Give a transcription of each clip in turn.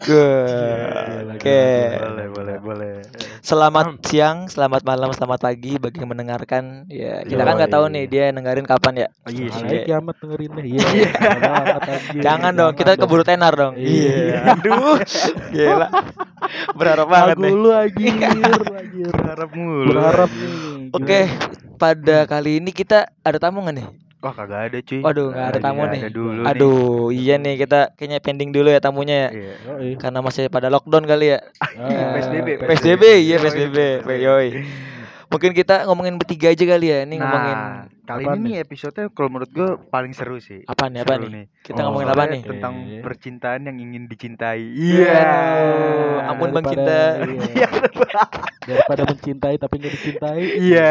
Oke. Boleh, boleh, boleh. Selamat siang, selamat malam, selamat pagi bagi yang mendengarkan. Ya, kita kan nggak tahu nih dia dengerin kapan ya. Iya sih. Alay kiamat dengerinnya. Iya. banget, anjir. Jangan dong, kita keburu tenar dong. Iya. Aduh. Gila. Berharap banget Lagu nih. lu anjir, anjir. Berharap mulu. Berharap nih. Oke, pada kali ini kita ada tamu nggak nih? Wah, kagak ada, cuy. Waduh, nggak ada tamu nih. Ada dulu Aduh, iya nih kita kayaknya pending dulu ya tamunya ya. Iya. Karena masih pada lockdown kali ya. Ah, PSBB, PSBB, iya PSBB. Yoi. Mungkin kita ngomongin bertiga aja kali ya. Ini Nah, ngomongin kali ini nih episode kalau menurut gue paling seru sih. apa nih? Apa nih? Kita ngomongin Oh, apa Soalnya nih? Tentang Oke. percintaan yang ingin dicintai. Iya. Iya. Ampun Bang Cinta. iya. Daripada mencintai tapi nggak dicintai. Iya.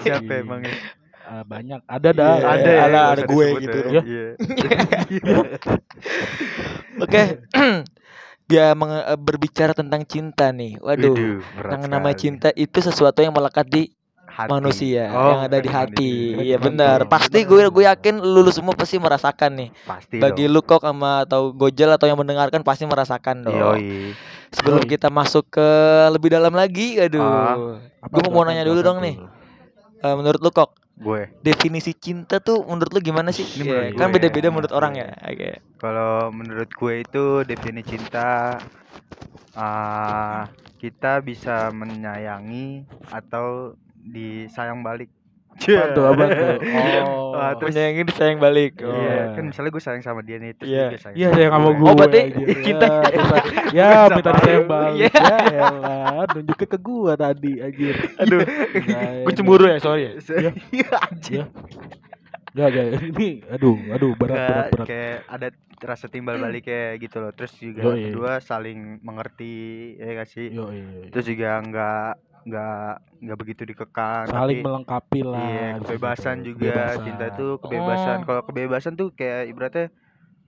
Siapa emang? Ah, banyak. Ada dah. Iya, Ada ada, ya, ada usah gue gitu ya. dong. Iya. Oke. Dia menge- eh, berbicara tentang cinta nih. Waduh. Berat Yang sekali. cinta itu sesuatu yang melekat di Hati. manusia, Oh, yang ada di hati. Iya benar. Pasti gue gue yakin lu, lu semua pasti merasakan nih. Pasti Bagi dong. lu kok sama atau Gojel atau yang mendengarkan pasti merasakan dong. Yoi. Sebelum Yoi. kita masuk ke lebih dalam lagi, aduh. Ah, Apa Gue mau nanya dulu dong nih. Eh, menurut lu kok Gue. definisi cinta tuh menurut lu gimana sih? Ini Iya, menurut kan gue beda-beda ya. menurut orang ya. Oke. Kalau menurut gue itu definisi cinta ah kita bisa menyayangi atau disayang balik. Apa tuh, apa tuh? Oh. Wah, terus- Menyayangi disayang balik. Oh. Iya, kan misalnya gue sayang sama dia nih, terus Iya. dia sayang Iya sama sayang sama gue. gue. Oh, berarti cinta- Ya, terus- ya minta disayang baru. balik. Iya. Ya elah, nunjukin ke gua tadi anjir. Aduh, Nah, gue ini- cemburu ya, sorry ya. Iya, anjir. Ya. Gak, gak, ini aduh, aduh berat Nggak, berat berat. kayak ada rasa timbal balik kayak gitu loh. Terus juga Yoi. kedua saling mengerti ya gak sih? Iya. Terus juga nggak nggak nggak begitu dikekang. Saling tapi- melengkapi lah. Iya, kebebasan tuh, juga. kebebasan. Cinta itu kebebasan. Oh. Kalau kebebasan tuh kayak ibaratnya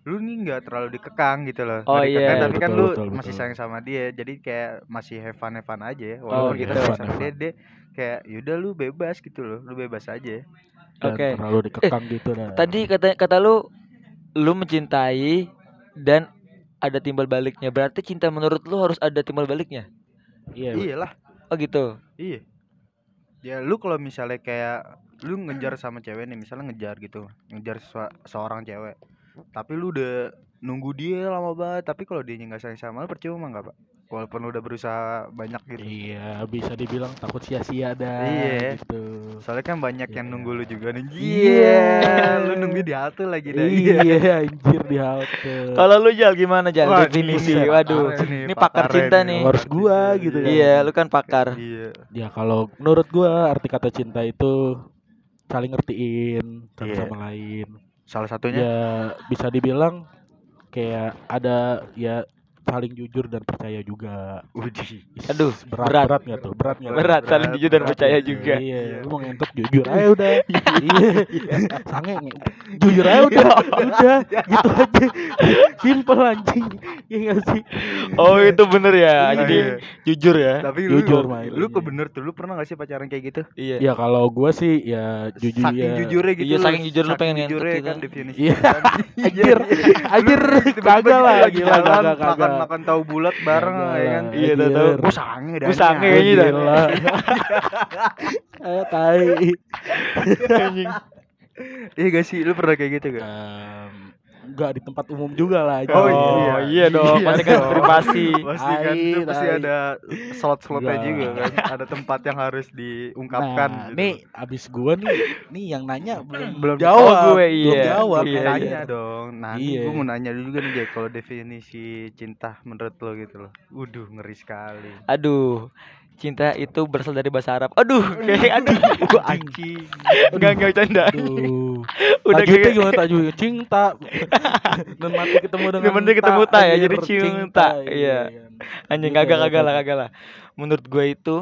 lu nih nggak terlalu dikekang gitu loh. Oh, iya. tapi kan Betul, lu betul, masih betul. sayang sama dia. Jadi kayak masih have fun have fun aja. Oh, Walaupun kita gitu. sayang sama dia, kayak yaudah lu bebas gitu loh. Lu bebas aja. Dan Oke. terlalu dikekang gitu dah. Tadi kata kata lu lu mencintai dan ada timbal baliknya. Berarti cinta menurut lu harus ada timbal baliknya. iya, Iyalah. Oh gitu. Iya. Ya lu kalau misalnya kayak lu ngejar sama cewek nih, misalnya ngejar gitu, ngejar sua- seorang cewek. Tapi lu udah nunggu dia lama banget, tapi kalau dia nggak sayang sama lu percuma nggak, Pak? Walaupun udah berusaha banyak gitu. Iya, bisa dibilang takut sia-sia dah Iya. gitu. Soalnya kan banyak yang Iya. nunggu lu juga nih. Iya. lu nunggu di halte lagi dah. Iya, anjir di halte. Kalau lu Jal gimana Jal Wah, definisi? buset, Waduh. nih, Ini pakar cinta nih. nih. Harus gua gitu kan. Iya, lu kan pakar. Iya. Ya kalau menurut gua arti kata cinta itu saling ngertiin satu Iya. sama lain. Salah satunya Ya bisa dibilang kayak ada ya saling jujur dan percaya juga. Uji. Aduh, berat berat. berat nggak tuh? Berat nggak? tuh? Berat saling berat, jujur dan berat. percaya juga. Iya, lu mau ngentot jujur aja udah. Iya. Sange nge- jujur aja udah. Udah, gitu aja. Simple anjing. Iya enggak sih? Oh, itu bener ya. Iya, Jadi iya. jujur ya. Tapi lu Jujur, Mai. lu kok bener tuh, lu pernah gak sih pacaran kayak gitu? Iya. Ya kalau gua sih ya jujur saking ya. jujurnya gitu Iya, saking jujur lu pengen ngentot jujurnya gitu. kan definisi Iya. kan. Anjir, anjir Tiba-tiba kagak lah gila kagak kagak. Makan tahu bulat bareng Kagak ya kan lah, Iya, tahu, tahu. Gua sange dah Gua nih, sange kayaknya dah. Eh tai. Anjing. Iya gak sih lu pernah kayak gitu gak? Em, enggak di tempat umum juga lah. Oh, anjing. iya dong, pasti kan privasi. Pasti kan itu pasti ada slot-slotnya juga kan Ada tempat yang harus diungkapkan Nah, gitu. nih abis gua nih, nih yang nanya belum Belum jawab. Oh, gue, belum iya. jawab. Iya, makanya. Tanya dong Nanti Iya. gue mau nanya dulu juga nih Jack Kalau definisi cinta menurut lo gitu loh Waduh ngeri sekali Aduh. Cinta itu berasal dari bahasa Arab. Aduh, kayak aduh. Anjing Enggak enggak. Aduh. Udah kayak gimana tajudnya? Cinta. Dan mati ketemu dengan Dan mati ketemu ta ya, anjir, jadi cinta. Iya. anjing Gitu kagak ya, kagak lah tadi. kagak lah. Menurut gue itu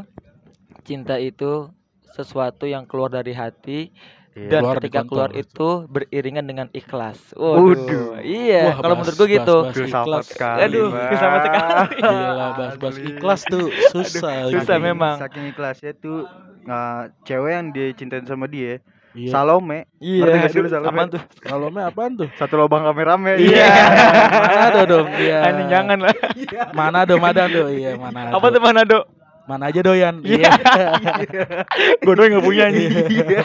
cinta itu sesuatu yang keluar dari hati Iya. dan Keluar ketika keluar itu beriringan dengan ikhlas. Waduh. Waduh. Iya, kalau menurut gue gitu. bahas Filsafat ikhlas. sekali Aduh, Bang. filsafat sekali. Gila, bahas-bahas Asli. ikhlas tuh susah. susah gitu. memang. Saking ikhlasnya tuh uh, Cewek yang dia cintain sama dia Iya. Salome Iya. Ngerti gak sih lu aduh, Salome? apaan tuh? Salome apaan tuh? satu lubang rame-rame Iya. Manado dong. Iya. Anjing jangan lah. Manado, Manado. Iya, Manado. Apa tuh Manado? Mana aja doyan. Iya. Gue doang gak punya nih. Iya.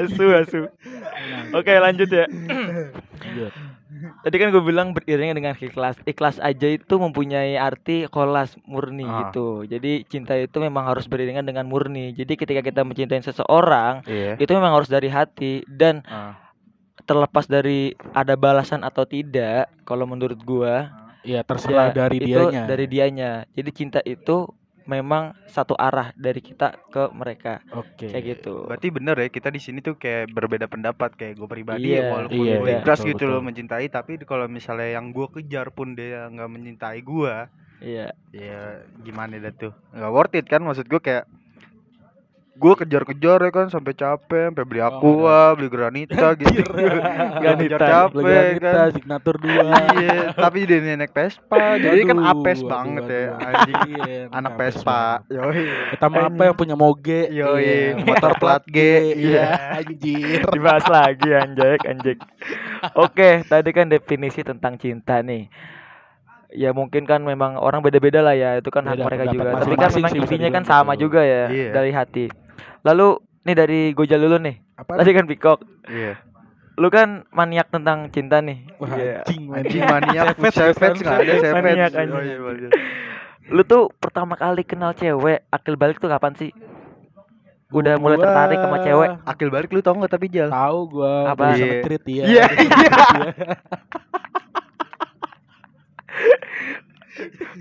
asu asu. Oke lanjut ya. Tadi kan gue bilang beriringan dengan ikhlas. Ikhlas aja itu mempunyai arti kolas murni Ah. gitu. Jadi cinta itu memang harus beriringan dengan murni. Jadi ketika kita mencintai seseorang iya itu memang harus dari hati dan Ah. terlepas dari ada balasan atau tidak. Kalau menurut gua Iya, terserah ya, dari itu dianya. Dari dianya. Jadi cinta itu memang satu arah dari kita ke mereka Oke. kayak gitu. Berarti bener ya kita di sini tuh kayak berbeda pendapat kayak gue pribadi Iya, ya walaupun iya, gue iya, ikhlas gitu loh mencintai tapi kalau misalnya yang gue kejar pun dia nggak mencintai gue Iya. ya gimana dah tuh nggak worth it kan maksud gue kayak gue kejar-kejar ya kan sampai capek sampai beli Oh, aqua beli granita gitu ngejar capek Granita, kan signatur dua. iya tapi dia naik Vespa jadi kan apes banget ya anjing Iya, anak apes Vespa yoi mah apa yang punya moge? Yoi, Iya, motor plat G, Iya, anjir. Dibahas lagi anjek anjek. Oke, tadi kan definisi tentang cinta nih. Ya mungkin kan memang orang beda-beda lah ya, itu kan hak Beda mereka pendapat juga. Tapi kan memang intinya kan sama gitu. juga ya Iya. dari hati. Lalu nih dari Gojal dulu nih. Apa? Tadi kan Pikok. iya Lu kan maniak tentang cinta nih. Wah, Iya. anjing, anjing maniak Savage, savage gitu nggak kan. ada savage Maniak, anjing. Oh, iya, iya. Lu tuh pertama kali kenal cewek, akil balik tuh kapan sih? Udah mulai Gua tertarik sama cewek? akil balik lu tau nggak tapi jal Tahu gua Apa? bisa Iya. nge-treat ya. Iya,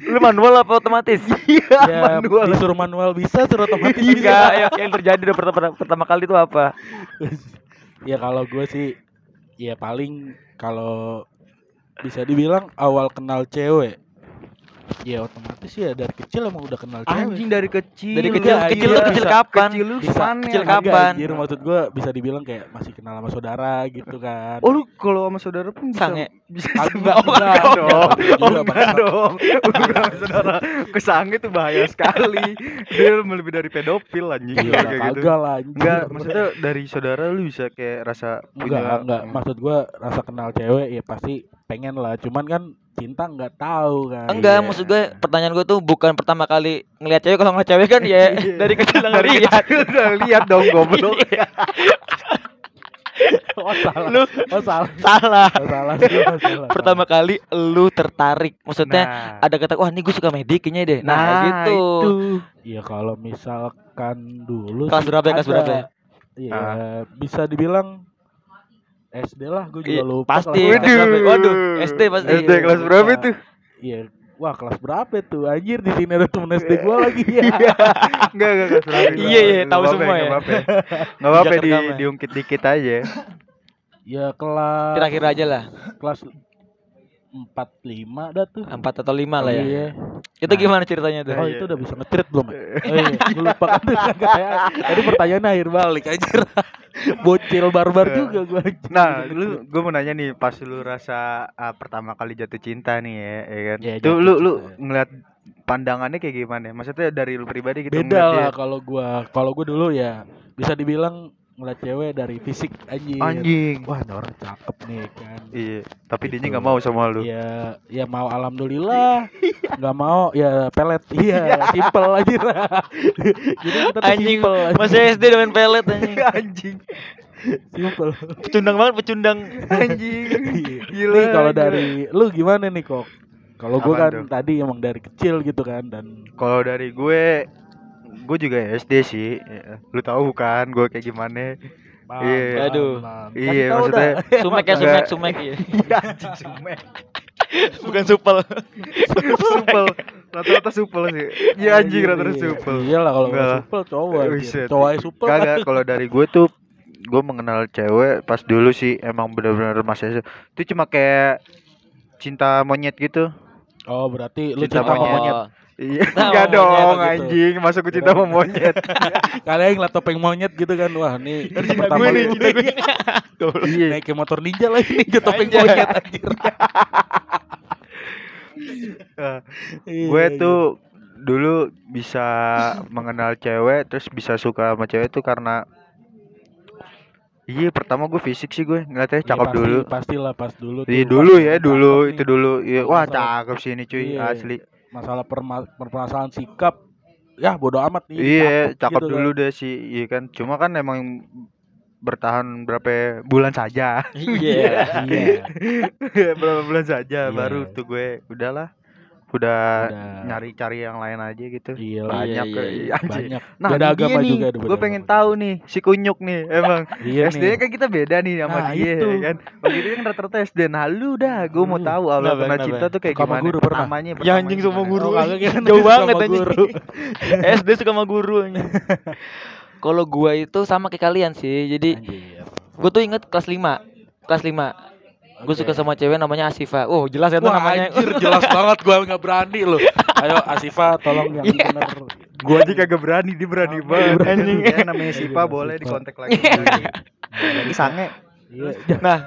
Lu manual apa otomatis? Ya, manual. disuruh manual bisa, suruh otomatis Enggak, bisa. yang, yang terjadi udah pertama, pertama kali itu apa? ya kalau gue sih ya paling kalau bisa dibilang awal kenal cewek ya otomatis ya dari kecil emang udah kenal cewek. Anjing dari kecil Dari kecil, Iya, kecil tuh kecil kapan? kecil lu bisa kecil Enggak, kapan? anjir, maksud gue bisa dibilang kayak masih kenal sama saudara gitu kan. Oh lu kalau sama saudara pun bisa Sange. bisa enggak, oh, enggak enggak, dong. enggak, oh enggak, enggak dong. Enggak sama saudara kesange tuh bahaya sekali. Dia lebih dari pedofil anjing iya kayak gitu. kagak lah enggak maksudnya dari saudara lu bisa kayak rasa enggak enggak. Maksud gue rasa kenal cewek ya pasti pengen lah. Cuman kan cinta nggak tahu kan Enggak, Iya. maksud gue pertanyaan gue tuh bukan pertama kali ngelihat cewek kalau ngeliat cewek kan ya Iya. dari kecil dari ngeliat. kecil udah lihat dong goblok oh salah Lu oh salah salah. oh, salah oh, salah, Pertama kali lu tertarik. Maksudnya Nah. ada kata wah ini gue suka medik kayaknya deh. Nah, Nah, gitu. itu. Iya kalau misalkan dulu Kelas berapa ya, kelas berapa ya? Iya Ah. bisa dibilang SD lah gue juga Iya, lupa pasti. kelas berapa? Waduh, SD pasti. SD kelas berapa itu? Iya wah kelas berapa tuh anjir di sini ada temen SD gue lagi ya Enggak, enggak, kelas berapa? Iya, iya, tahu semua apa-apa, ya. nggak apa-apa. Di ya. diungkit dikit aja. ya kelas Kira-kira aja lah. kelas empat lima dah tuh Empat atau lima lah ya. Iya. Itu gimana ceritanya tuh? Oh Iya. itu udah bisa nge-treat belum ya? Oh iya, gue lupa kan tuh. Tadi pertanyaannya akhir balik anjir. Bocil barbar juga gue. Nah, lu gue mau nanya nih, pas lu rasa ah, pertama kali jatuh cinta nih ya, ya kan? Iya, Itu jatuh lu lu cinta. ngeliat pandangannya kayak gimana? Maksudnya dari lu pribadi gitu Beda lah kalau gua. Kalau gua dulu ya bisa dibilang ngeliat cewek dari fisik anjir. Anjing. Wah, ini orang cakep nih kan. Iya, tapi dia Gitu. nggak mau sama lu. Ya, ya mau alhamdulillah. Nggak mau ya pelet. Iya, simple aja. Jadi Anjing, simple. anjing. masih SD dengan pelet anjing. Anjing. simple. Pecundang banget, pecundang. Anjing. Gila. nih kalau dari lu gimana nih kok? Kalau gua Apaan kan tuh? tadi emang dari kecil gitu kan dan Kalau dari gue gue juga SD sih. Ya, Lu tahu kan gue kayak gimana? Iya. Aduh. Iya, maksudnya dah. Sumek ya, sumek, sumek ya. Iya, anjing sumek. Bukan supel. supel. Rata-rata supel sih. Iya anjing rata-rata supel. Iya lah kalau Enggak nggak lah. supel cowok. Cowok supel. Kagak kalau dari gue tuh gue mengenal cewek pas dulu sih emang bener-bener masih itu cuma kayak cinta monyet gitu. Oh berarti lu Cinta cinta monyet. monyet. Iya, Cinta enggak dong gitu. anjing, masuk ke cinta sama monyet. Kalian ngeliat topeng monyet gitu kan Wah nih pertama Gue nih, cinta gue. Iya. Naik ke motor ninja lagi nih ke topeng Anjay. monyet anjir Eh, Iya, gue iya. tuh dulu bisa mengenal cewek terus bisa suka sama cewek tuh karena Iya, pertama gue fisik sih gue ngeliatnya Iya, cakep pasti, dulu. Pastilah pas dulu. Iya dulu ya, dulu nih. itu dulu. Iya, wah cakep sih ini cuy, Iya. asli. Masalah perma- permasalahan sikap ya bodo amat nih. Iya, cakep gitu dulu kan. deh sih, iya kan. Cuma kan emang bertahan berapa bulan saja. Iya. Iya. berapa bulan saja Iya. baru tuh gue udahlah. Udah, Udah. nyari cari yang lain aja gitu. Iya, Banyak iya, ke- iya. anjing. banyak. Nah, Beda ini agama nih, juga ada gue pengen tahu nih si kunyuk nih emang Iya SD nih. kan kita beda nih sama Nah, dia itu. kan. Begitu kan rata-rata SD. Nah, lu dah gue mau tahu awal Kenapa, pernah cinta tuh kayak gimana? guru pernah? Pertamanya, Ya anjing sama guru. Oh, Jauh banget anjing. SD suka sama guru. Kalau gua itu sama kayak kalian sih. Jadi Anjir. gua tuh inget kelas 5. Kelas 5. Gue Oke. suka sama cewek namanya Asifa. Oh, jelas ya tuh Wah, namanya. anjir jelas banget gua nggak berani loh. Ayo Asifa tolong yang Iya. bener. Gue aja kagak berani, dia berani banget. berani. Anjing. Ya, namanya Sipa iya, boleh dikontak lagi. Ini sange. Iya. Nah,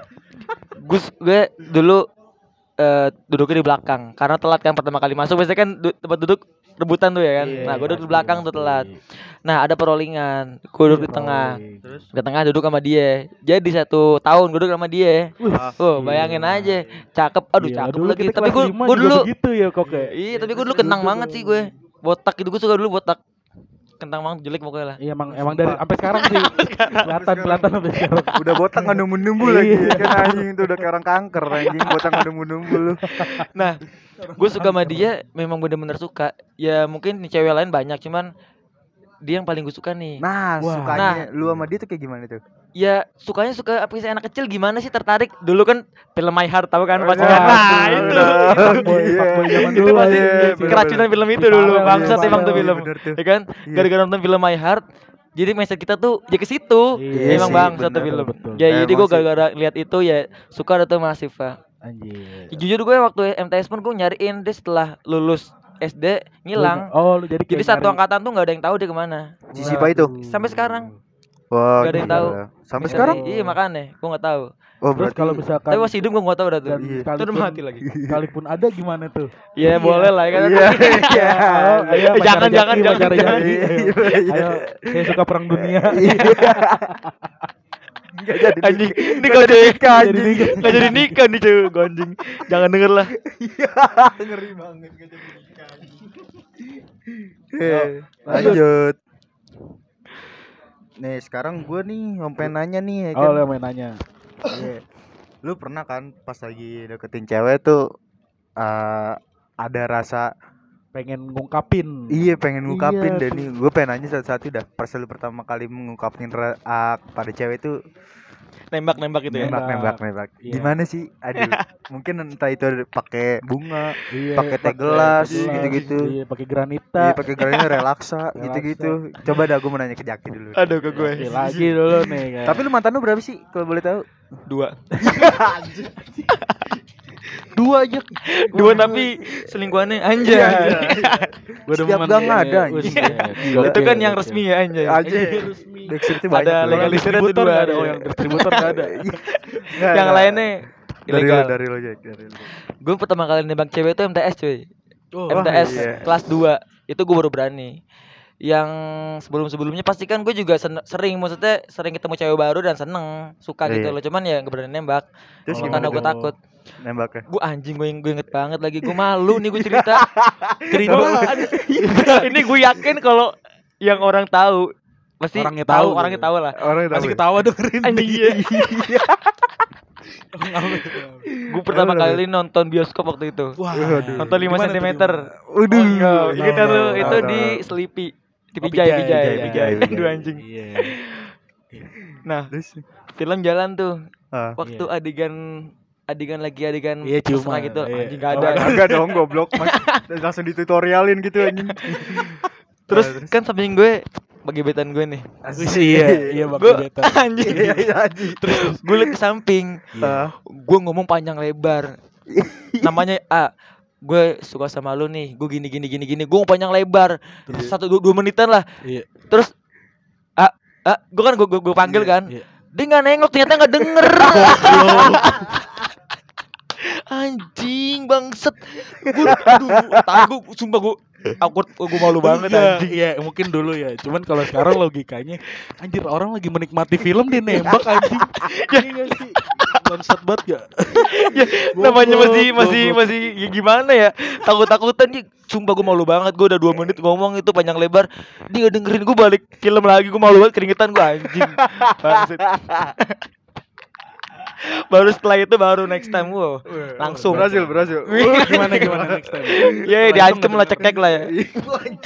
gue gue dulu eh duduknya di belakang karena telat kan pertama kali masuk biasanya kan du- tempat duduk rebutan tuh ya kan. Iya, nah, gue duduk di belakang tuh telat. Nah, ada perollingan. Gue duduk di Iya, tengah. Terus Di tengah duduk sama dia. Jadi satu tahun gue duduk sama dia. ah, Oh, bayangin Iya. aja. Cakep. Aduh, Iya, cakep lagi. Tapi gue gue dulu begitu ya kok kayak. Iya, tapi gue dulu kentang banget sih gue. Botak gitu gue suka dulu botak. Kentang banget jelek pokoknya lah. Iya emang emang dari sampai sekarang sih kelihatan kelihatan sampai sekarang. udah botak nggak numbu-numbu lagi Iya. kan anjing itu udah kayak orang kanker anjing botak nggak numbu-numbu lu Nah, gue suka sama dia memang bener-bener suka. Ya mungkin nih cewek lain banyak, cuman dia yang paling gue suka nih. nah Wah. sukanya lu sama dia tuh kayak gimana tuh Ya sukanya suka apa sih anak kecil gimana sih tertarik? Dulu kan film My Heart tahu kan Oh, pasti iya, kan. Nah, betul, itu. Fuckboy, Iya, Itu pasti. Iya, keracunan film itu dulu. Bangsat iya, emang tuh film. Ya kan? Iya. Gara-gara nonton film My Heart jadi mindset kita tuh ya ke situ. Iya Emang tuh bener, film. betul. Ya jadi gue gara-gara lihat itu ya suka ada tuh sama Siva. Anjir. Ya, jujur gue waktu MTS pun gue nyariin dia setelah lulus SD ngilang. Oh, lu jadi Jadi satu nyari- angkatan tuh nggak ada yang tahu dia ke mana. si Sipa itu. Sampai sekarang. Wah Nggak ada yang tahu. sampai Bisa sekarang Iya makanya, gue nggak tahu. oh Terus berarti kalau misalkan Tapi masih hidup gue nggak tahu dah tuh. Iya. Udah mati lagi. Sekalipun ada gimana tuh? Iya boleh lah ya kan. iya iya Ayo, ayo, Eh, jangan, jangan, jangan. Iya, iya. Ayo, saya suka perang dunia. nggak jadi Anjing, ini kalau jadi nikah Jadi anjing nggak jadi nikah nih cuy, anjing. Jangan denger lah. ngeri banget nggak jadi nikah Eh, lanjut nih sekarang gue nih mau pengen nanya nih ya kan Oh, lu main nanya. Iya. Lu pernah kan pas lagi deketin cewek tuh eh ada rasa Pengen ngungkapin. iya pengen ngungkapin Iya dan tuh. nih gue pengen nanya satu-satu dah pas lu pertama kali mengungkapin ra- ah, pada cewek tuh Nembak-nembak gitu ya. nembak nembak nembak Iya. gimana sih aduh mungkin entah itu pakai bunga Iya, pakai teh gelas, gelas, gitu-gitu. Iya, pakai granita. iya pakai gerannya relaksa Relaksa. gitu-gitu coba dah gue mau nanya ke Jaki dulu Aduh ke gue. Oke, lagi dulu nih kan. tapi lu mantan lu berapa sih kalau boleh tahu Dua. dua aja. Dua tapi selingkuhannya anjay. Iya, Gua Setiap demen gang nih. ada, gila. Itu kan Gokil, yang gokil. resmi ya anjay. aja resmi. Backstreet Ada banyak tuh. legal- legalisirnya tuh distributor dua, ada. iya. Oh, yang distributor nggak ada. Yang lainnya dari lo dari lo Jack dari lo Gue pertama kali nembak cewek itu MTS cuy. Oh, MTS iya. kelas 2 itu gue baru berani. Yang sebelum-sebelumnya pasti kan gue juga sen- sering maksudnya sering ketemu cewek baru dan seneng suka gitu Iya. loh. Cuman ya nggak berani nembak. terus Oh. Karena gue takut. nembaknya Gue anjing gue gue inget banget lagi. Gue malu nih gue cerita. cerita. Ini gue yakin kalau yang orang tahu pasti Orangnya tahu, tahu orangnya tahu lah. orang Masih ketawa dengerin. Anjing iya. Gue pertama kali nonton bioskop waktu itu. Wah. Nonton 5 Gimana tuh, cm. Waduh, Ingat itu iya. di Sleepy. Di Oh, Pijay, Pijay, Pijay, Pijay. Pijay. Aduh anjing. Iya. Nah, Terus, film jalan tuh. ah. Waktu Iya. adegan adegan lagi adegan Iya, ciuman, gitu. iya. Anjing gak Oh, ada. kagak dong goblok mas langsung ditutorialin gitu anjing Terus Nah, terus. kan samping gue bagi betan gue nih. Wih, iya, iya Gue bakal beta. anjing. iya iya anjing Terus gue liat ke samping. Ah, Gue ngomong panjang lebar. Namanya A. Gue suka sama lu nih. Gue gini gini gini gini. Gue panjang lebar. Iya. Satu dua, dua menitan lah. Iya. Terus A, A, gue kan gue gue panggil Iya, kan. iya. Dia nggak nengok ternyata nggak denger. Anjing bangset. Gue tahu gue sumpah gue awkward gue malu banget Iya, anjing Iya, mungkin dulu ya. Cuman kalau sekarang logikanya anjir orang lagi menikmati film dia nembak anjing. Iya nggak sih? Bangsat banget gak? ya, namanya masih masih masih ya gimana ya? Takut takutan nih sumpah gue malu banget gue udah dua menit ngomong itu panjang lebar. Dia dengerin gue balik film lagi gue malu banget keringetan gue anjing. Bangsit. Baru setelah itu baru next time gue langsung berhasil berhasil gimana gimana next time? ya diancem lah cekek lah ya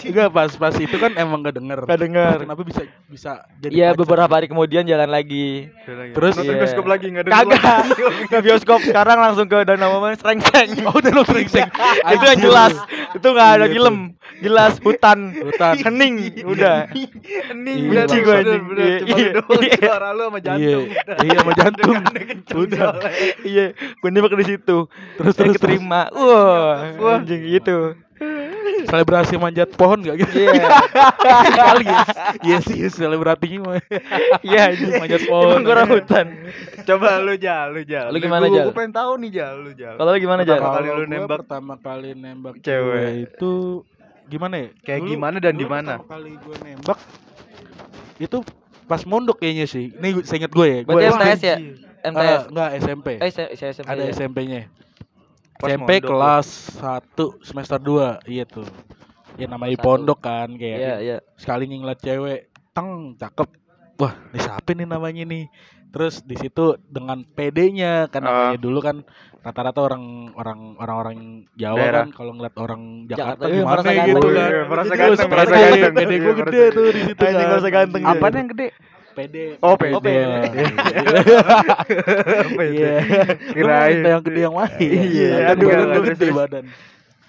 Enggak pas pas itu kan emang gak denger. Gak denger. Kenapa bisa bisa jadi Iya pacar? beberapa hari kemudian jalan lagi Terus nonton Iya. bioskop lagi nggak ada kagak ke bioskop sekarang langsung ke danau momen serengseng Oh, udah lo sering seng. itu yang jelas itu nggak ada Iya, film jelas hutan Hutan. hening udah hening Iya, benci bener anjing. Iya, iya. Iya. suara lu sama Iya, jantung iya sama jantung. Udah iya gue nembak di situ Terus Saya terus keterima wah Wah. anjing gitu selebrasi manjat pohon gak gitu? iya Kali ya. Iya sih selebratinya mah. iya anjing Manjat pohon. emang gue orang hutan coba lu jal lu jal Lu gimana, Jal? gua pengen tahu nih jal lu jal kalau lu gimana Pertama Jar kali lu nembak pertama kali nembak cewek. itu gimana ya? Kayak gimana dan di mana? Pertama kali gue nembak itu pas mondok kayaknya sih. Ini gue inget gue ya. Gua MTS ya Eh, MTS enggak SMP. eh saya saya SMP Ada ya. SMP-nya. Pas SMP mondok kelas 1 semester 2 iya tuh. Ya namanya Satu. pondok kan kayak iya iya sekali ngeliat cewek teng cakep wah ini siapa nih namanya nih terus di situ dengan PD-nya kan Ah. namanya dulu kan rata-rata orang orang orang-orang Jawa Daerah. kan kalau ngeliat orang Jakarta, Jakarta iya, gimana merasa gitu ganteng. kan Iya, merasa ganteng, merasa ganteng. PD Iya, gue gede tuh di situ kan merasa ganteng. Apaan yang gede? PD Oh, PD. Oh, PD. Apa itu? Iya. Kirain. yang gede yang mana? Iya, aduh, badan aduh, gede terus. badan.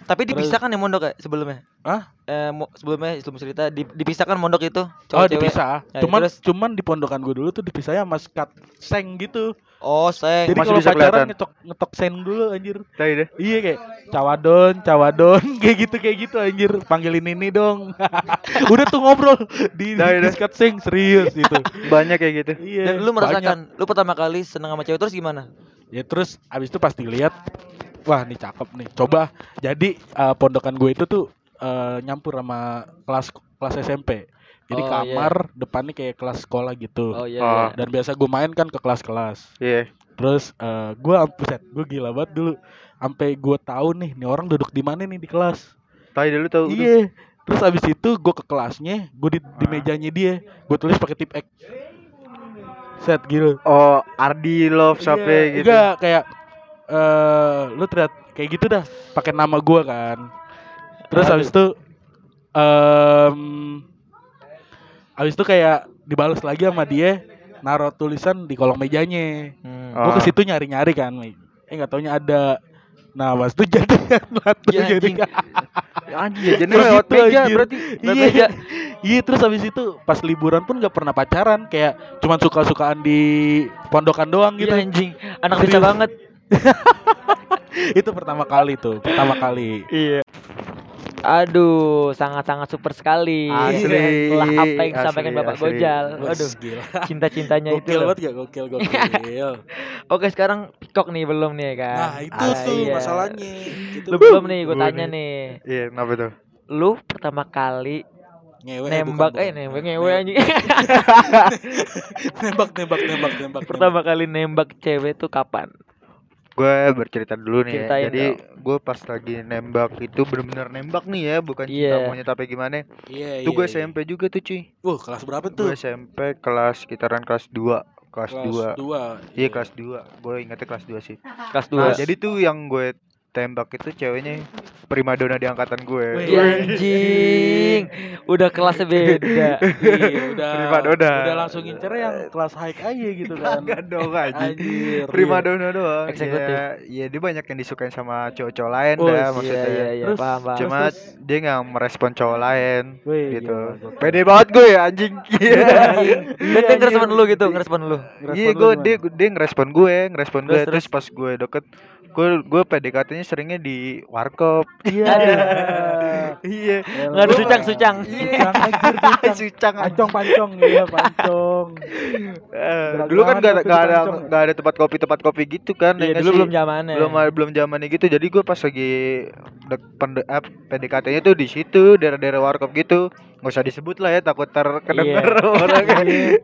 tapi dipisahkan ya mondok ya sebelumnya Hah? eh sebelumnya sebelum cerita di- dipisahkan mondok itu Oh cowok-cewek. dipisah. Ya, cuman terus? cuman di pondokan gue dulu tuh dipisahnya sama skat seng gitu. Oh seng Jadi Masih kalau bisa pacaran kelihatan. ngetok ngetok seng dulu anjir. Tadi deh. Iya kayak cawadon, cawadon, kayak gitu kayak gitu anjir. Panggilin ini dong. Udah tuh ngobrol di, Dah, di, dah. skat seng serius gitu. Banyak kayak gitu. Iya. dan lu banyak. merasakan lu pertama kali seneng sama cewek terus gimana Ya terus abis itu pasti lihat wah nih cakep nih. Coba jadi eh, pondokan gue itu tuh eh, nyampur sama kelas kelas SMP. Jadi Oh, kamar depannya kayak kelas sekolah gitu. oh iya, Oh. iya. Dan biasa gue main kan ke kelas-kelas. Iya. Terus eh gue buset, gue gila banget dulu. Sampai gue tahu nih, nih orang duduk di mana nih di kelas. Tadi dulu tahu. Iya. Terus abis itu gue ke kelasnya, gue di, di Ah. mejanya dia, gue tulis pakai tip X. Set gitu. Oh, Ardi Love Iya, gitu. Enggak kayak eh lu terlihat kayak gitu dah, pakai nama gue kan. Terus Aduh. abis itu em abis itu kayak dibalas lagi sama dia naruh tulisan di kolong mejanya. Hmm. Oh. Gue ke situ nyari-nyari kan. Eh nggak taunya ada. Nah, pas itu jadi kan. Ya, anjing. Anjing ya, jadi Terus lewat gitu, meja anjir. berarti. Iya. Iya, terus habis itu pas liburan pun nggak pernah pacaran, kayak cuman suka-sukaan di pondokan doang Iya gitu. anjing anak bisa banget itu pertama kali tuh, pertama kali. iya Aduh, sangat-sangat super sekali. Asli, Setelah apa yang disampaikan Bapak asli. Gojal. Aduh, cinta-cintanya itu. Gokil banget gak? Gokil, gokil. Oke, sekarang pikok nih belum nih kan? nah, itu Ah, tuh iya. masalahnya. Itu Lu belum nih, gue tanya nih. Iya, kenapa tuh? Lu pertama kali ngewe nembak bukan, eh nembak ngewe anjing. nembak, nembak, nembak, nembak. pertama kali nembak cewek tuh kapan? Gue bercerita dulu nih Ceritain ya. Jadi gue pas lagi nembak itu bener-bener nembak nih ya, bukan cinta Iya. monyet apa gimana. Iya, Itu iya, gue iya. SMP juga tuh cuy. Wah, kelas berapa Gue tuh? SMP kelas sekitaran kelas 2 Kelas 2 dua. Iya kelas 2 Gue ingetnya kelas 2 sih Kelas Nah 2. jadi tuh yang gue tembak itu ceweknya primadona di angkatan gue Wih. Anjing, udah kelasnya beda. Iya, udah. Primadona. Udah langsung ngincer yang kelas high aja gitu kan. Enggak dong anjing Anjir. Primadona doang Eksekutif. Ya, ya dia banyak yang disukain sama cowok-cowok lain Oh, dah iya, Iya maksudnya iya iya, Terus- paham paham. Cuma dia nggak merespon cowok lain Wih, gitu gokil. Pede banget gue ya anjing Iya dia ngerespon lu gitu, ngerespon lu. Iya gue dia dia ngerespon gue ngerespon gue Terus, terus, pas gue deket gue gue PDKT-nya seringnya di warkop. Iya. iya. Nggak ada sucang-sucang. Sucang sucang. Sucang. Pancong, pancong, iya pancong. Eh, dulu kan gak gak ada gak ada tempat kopi tempat kopi gitu kan ya Iya, nggak dulu belum zamannya. belum belum zamannya gitu. Jadi gue pas lagi dek- pende- eh, PDKT-nya tuh di situ daerah-daerah warkop gitu. Nggak usah disebut lah ya takut terkedenger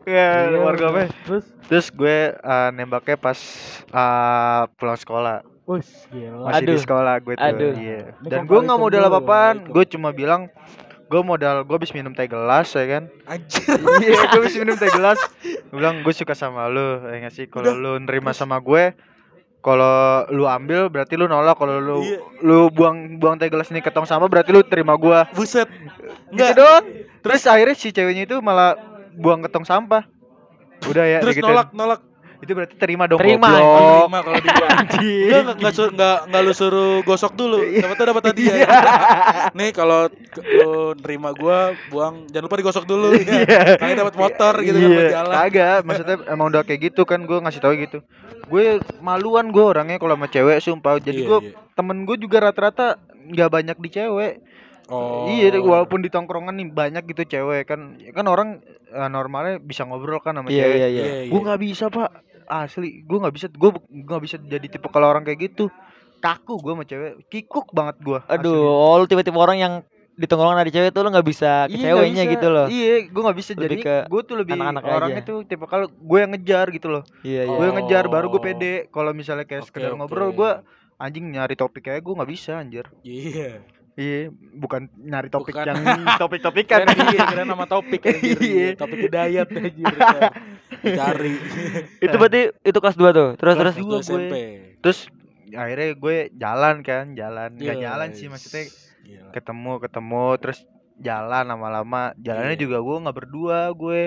ya Iya, warkopnya. Terus, terus gue eh, nembaknya pas eh, pulang sekolah wus, gila. masih di Aduh. sekolah gue tuh Aduh. iya Ini dan gue nggak modal apa-apaan gue cuma bilang gue modal gue habis minum teh gelas ya kan Anjir. iya gue habis minum teh gelas gue bilang gue suka sama lu ya nggak sih kalau lu nerima sama gue kalau lu ambil berarti lu nolak kalau lu Iya. lu buang buang teh gelas ini ke tong sampah berarti lu terima gua Buset. gitu doang terus akhirnya si ceweknya itu malah buang ke tong sampah udah ya Terus digituin. nolak, nolak. Itu berarti terima dong Terima. goblok. Terima kalau dia. Enggak enggak enggak enggak enggak lu suruh gosok dulu. Siapa tahu dapat hadiah. Iya. Nih kalau lu nerima gua buang jangan lupa digosok dulu ya. Iya. Kalian dapat motor gitu kan Iya, buat jalan. kagak maksudnya emang udah kayak gitu kan gue ngasih tahu gitu gue maluan gue orangnya kalau sama cewek sumpah jadi Iya, gue iya. temen gue juga rata-rata nggak banyak di cewek Oh. Iya, walaupun di tongkrongan nih banyak gitu cewek kan, kan orang eh, normalnya bisa ngobrol kan sama Iya cewek. iya iya. Gue nggak bisa pak, asli, gue nggak bisa, gue nggak bisa jadi tipe kalau orang kayak gitu. Kaku gue sama cewek, kikuk banget gue. Aduh, oh, lu tiba-tiba orang yang di tongkrongan ada cewek tuh lu nggak bisa ke ceweknya gitu loh. Iya, gue nggak bisa Lebih jadi. ke Gue tuh lebih anak-anak orangnya aja. tuh tipe kalau gue yang ngejar gitu loh. Iya iya. Gue yang ngejar, baru gue Oh. pede. Kalau misalnya kayak Oke, sekedar oke. ngobrol, gue anjing nyari topik kayak gue nggak bisa anjir. Iya. Iya, bukan nyari topik Bukan. yang topik-topik kan. Kan iya, kira nama topik anjir. Iya. Topik hidayat anjir. Cari. Itu berarti itu kelas 2 tuh. Terus terus Kelas dua gue. SMP. Terus akhirnya gue jalan kan, jalan. Gak Yes. jalan sih maksudnya Gila. ketemu ketemu terus jalan lama-lama. Jalannya Iya. juga gue nggak berdua gue.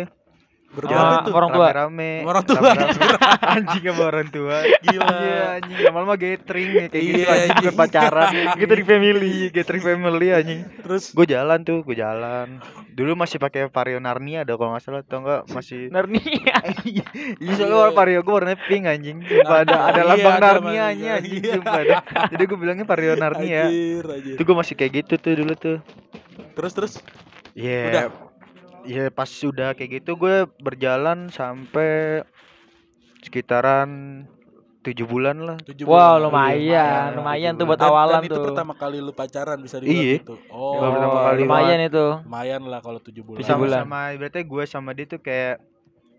Berdua Sama tuh. orang tua. Sama orang tua, anjing sama orang tua. Gila. Iya anjing lama-lama gathering ya, kayak gitu Iya, anjing anjing. pacaran. gathering family, gathering family anjing. Terus Gue jalan tuh, gue jalan. Dulu masih pakai Vario Narnia ada kalau nggak salah atau enggak masih Narnia. Iya soalnya Vario gue warnanya pink anjing Sumpah ada ada Iya, lambang ada Narnia nya Narnia. anjing Iya. sumpah ada. Jadi gue bilangnya Vario Narnia. Itu gue masih kayak gitu tuh dulu tuh Terus terus Iya Udah. Iya pas sudah kayak gitu gue berjalan sampai sekitaran tujuh bulan lah tujuh Wow, bulan. lumayan, Iya, lumayan tujuh tuh buat. Dan- awalan dan itu tuh. pertama kali lu pacaran bisa dibilang Iya. gitu. Oh, Baru pertama kali. lumayan itu. lumayan lah kalau tujuh bulan. Tujuh sama bulan. sama berarti gue sama dia tuh kayak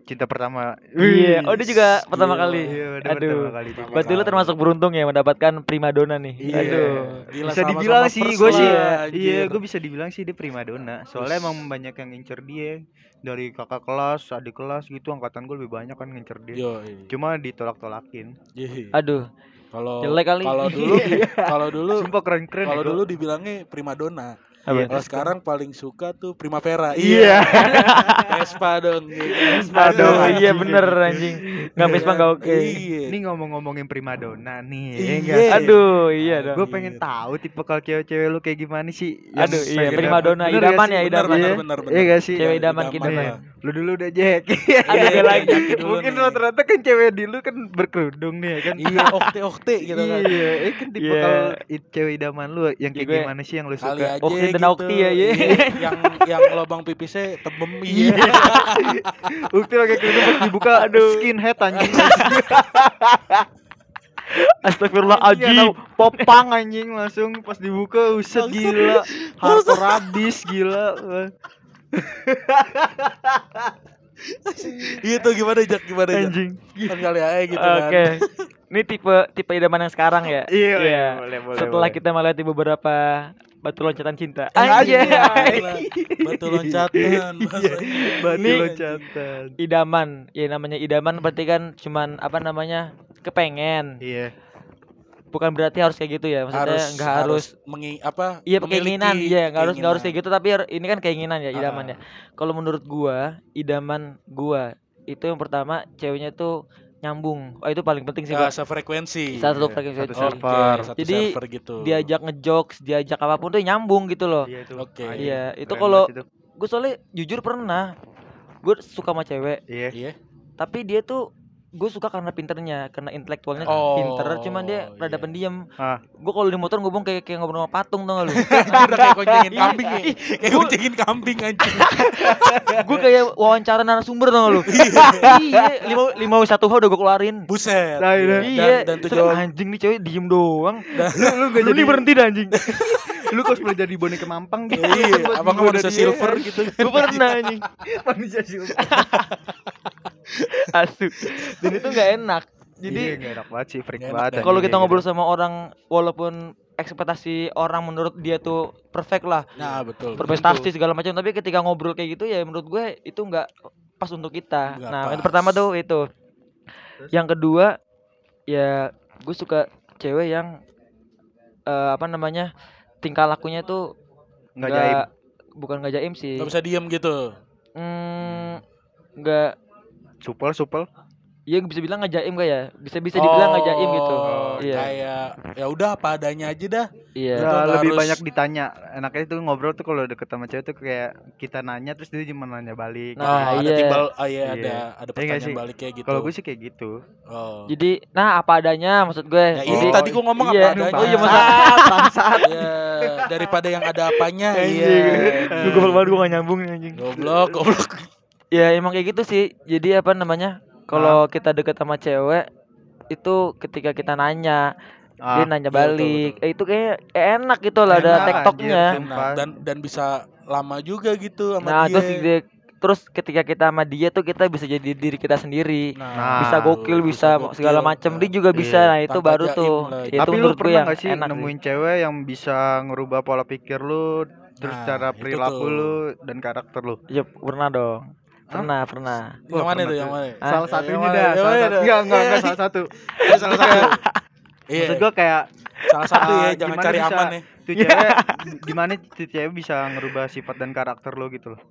cinta pertama Iya, oh dia juga pertama Gila. kali. Iya udah Aduh. pertama kali cinta Berarti lu pertama. termasuk beruntung ya mendapatkan primadona nih. Iya. Aduh. Gila, bisa dibilang sih gue sih iya anjir. gue bisa dibilang sih dia primadona soalnya Us. emang banyak yang ngincer dia dari kakak kelas adik kelas gitu angkatan gue lebih banyak kan ngincer dia Yo, iya. cuma ditolak-tolakin Iya. Aduh, Kalau jelek kali. Kalau dulu kalau dulu sumpah keren-keren kalau ya, dulu dibilangnya primadona. Apa? Iya. Kalau sekarang paling suka tuh Primavera. Iya. Vespa dong. gitu. Vespa Aduh, dong, iya bener anjing. Nggak Vespa nggak oke. Iya. ini ngomong-ngomongin primadona nih ya Iya. Aduh, iya dong. gue pengen tahu tipe kalau cewek-cewek lu kayak gimana sih Aduh, Yang iya, primadona, idaman gak ya, sih? idaman. Bener, Bener, iya. bener, Iya gak sih Cewek idaman kita, lu dulu udah Jack Iya, dia lagi. Mungkin nih. rata-rata kan cewek di lu kan berkerudung nih ya kan Iya, okte-okte gitu kan. Iya, eh kan tipe Iya. kalau cewek idaman lu yang kayak gimana sih yang lu Kali suka? aja Dan gitu. Okti ya, iya. yang yang lubang pipisnya tebem iya. Ukti pakai kerudung pas dibuka Aduh. skinhead anjing. Astagfirullahaladzim. Anjing, ada popang anjing langsung pas dibuka uset gila. Hardcore abis gila. Gitu gimana Jak gimana Jak? Anjing. Kan kali aja gitu kan. Ini tipe tipe idaman yang sekarang ya. Iya, iya, boleh, boleh, Setelah boleh. kita melewati beberapa batu loncatan cinta. Anjir, Anjay. gila. Batu loncatan. bahasanya. Batu Ini- loncatan. Idaman. Ya namanya idaman berarti kan cuman apa namanya? kepengen. Iya. Bukan berarti harus kayak gitu ya. Maksudnya nggak harus, mengi apa? Iya memiliki keinginan, iya nggak harus nggak harus kayak gitu tapi ini kan keinginan ya idaman Ah. ya. Kalau menurut gua, idaman gua itu yang pertama ceweknya tuh nyambung. Oh itu paling penting sih Pak. sefrekuensi. Satu Iya, frekuensi. satu server. satu Jadi, server gitu. Diajak ngejokes, diajak apa pun tuh nyambung gitu loh. Iya tuh. Oke. anjing. Iya, itu kalau itu. gue soalnya jujur pernah gue suka sama cewek, Iya. Iya. tapi dia tuh gue suka karena pinternya karena intelektualnya Oh, pinter cuman dia rada iya. pendiam Ah, gue kalau di motor ngomong kayak kayak ngobrol sama patung tau gak lu Udah kayak koncengin Iya. kambing ya. Kayak koncengin kambing anjing. gue kayak wawancara narasumber tau gak lu iya lima lima satu h udah gue keluarin Buset. Nah, iya. iya Dan, dan tujuan anjing nih cewek diem doang lu lu gak lu nih berhenti dah anjing lu cosplay jadi boneka mampang gitu. Iya, abang dia, silver gitu. gue pernah anjing manusia silver. asu dan itu nggak enak Jadi jadi gak enak banget sih, freak Nggak banget. kalau kita gitu. ngobrol sama orang walaupun ekspektasi orang menurut dia tuh perfect lah Nah, betul. berprestasi segala macam tapi ketika ngobrol kayak gitu ya menurut gue itu nggak pas untuk kita Nggak nah pas. itu pertama tuh itu yang kedua ya gue suka cewek yang eh, apa namanya tingkah lakunya tuh nggak jaim. bukan nggak jaim sih Gak bisa diem gitu. Hmm, nggak Supel, supel. Iya bisa bilang nggak jaim gak ya? Bisa bisa dibilang nggak jaim gitu. Oh, Iya. Kayak ya udah apa adanya aja dah. Iya. Nggak lebih harus- banyak ditanya. Enaknya tuh ngobrol tuh kalau deket sama cewek tuh kayak kita nanya terus dia cuma nanya balik. Nah, oh, ada iya. timbal ah, iya, Iya. ada ada Iya pertanyaan sih? balik kayak gitu. Kalau gue sih kayak gitu. Oh. Jadi nah apa adanya maksud gue. Ya ini Oh, tadi gua ngomong iya. apa adanya. Oh iya masa bangsat. Iya, daripada yang ada apanya. Iya. Gue goblok banget gue gak nyambung anjing. Goblok, goblok. Ya emang kayak gitu sih. Jadi apa namanya? Kalau kita deket sama cewek itu ketika kita nanya dia Ah, nanya iya, betul, balik betul. eh, itu kayak enak gitu lah ada tektoknya dan dan bisa lama juga gitu sama nah dia. terus dia- terus ketika kita sama dia tuh kita bisa jadi diri kita sendiri Nah, bisa gokil bisa, segala gokil. macam dia juga bisa Iya. nah itu baru tuh itu Tapi lu menurut gue pernah yang gak sih enak sih. nemuin cewek yang bisa ngerubah pola pikir lu terus Nah, cara perilaku lu dan karakter lu? ya pernah dong pernah pernah Yang mana pernah tuh? Yang tuh. mana? Ah, salah satunya dah? Enggak, enggak, enggak salah satu. Salah satu. Iya, Maksud gua kayak salah satu ya, ah, jangan gimana cari aman ya. tuh cewek gimana tuh cewek bisa ngerubah sifat dan karakter lu gitu loh.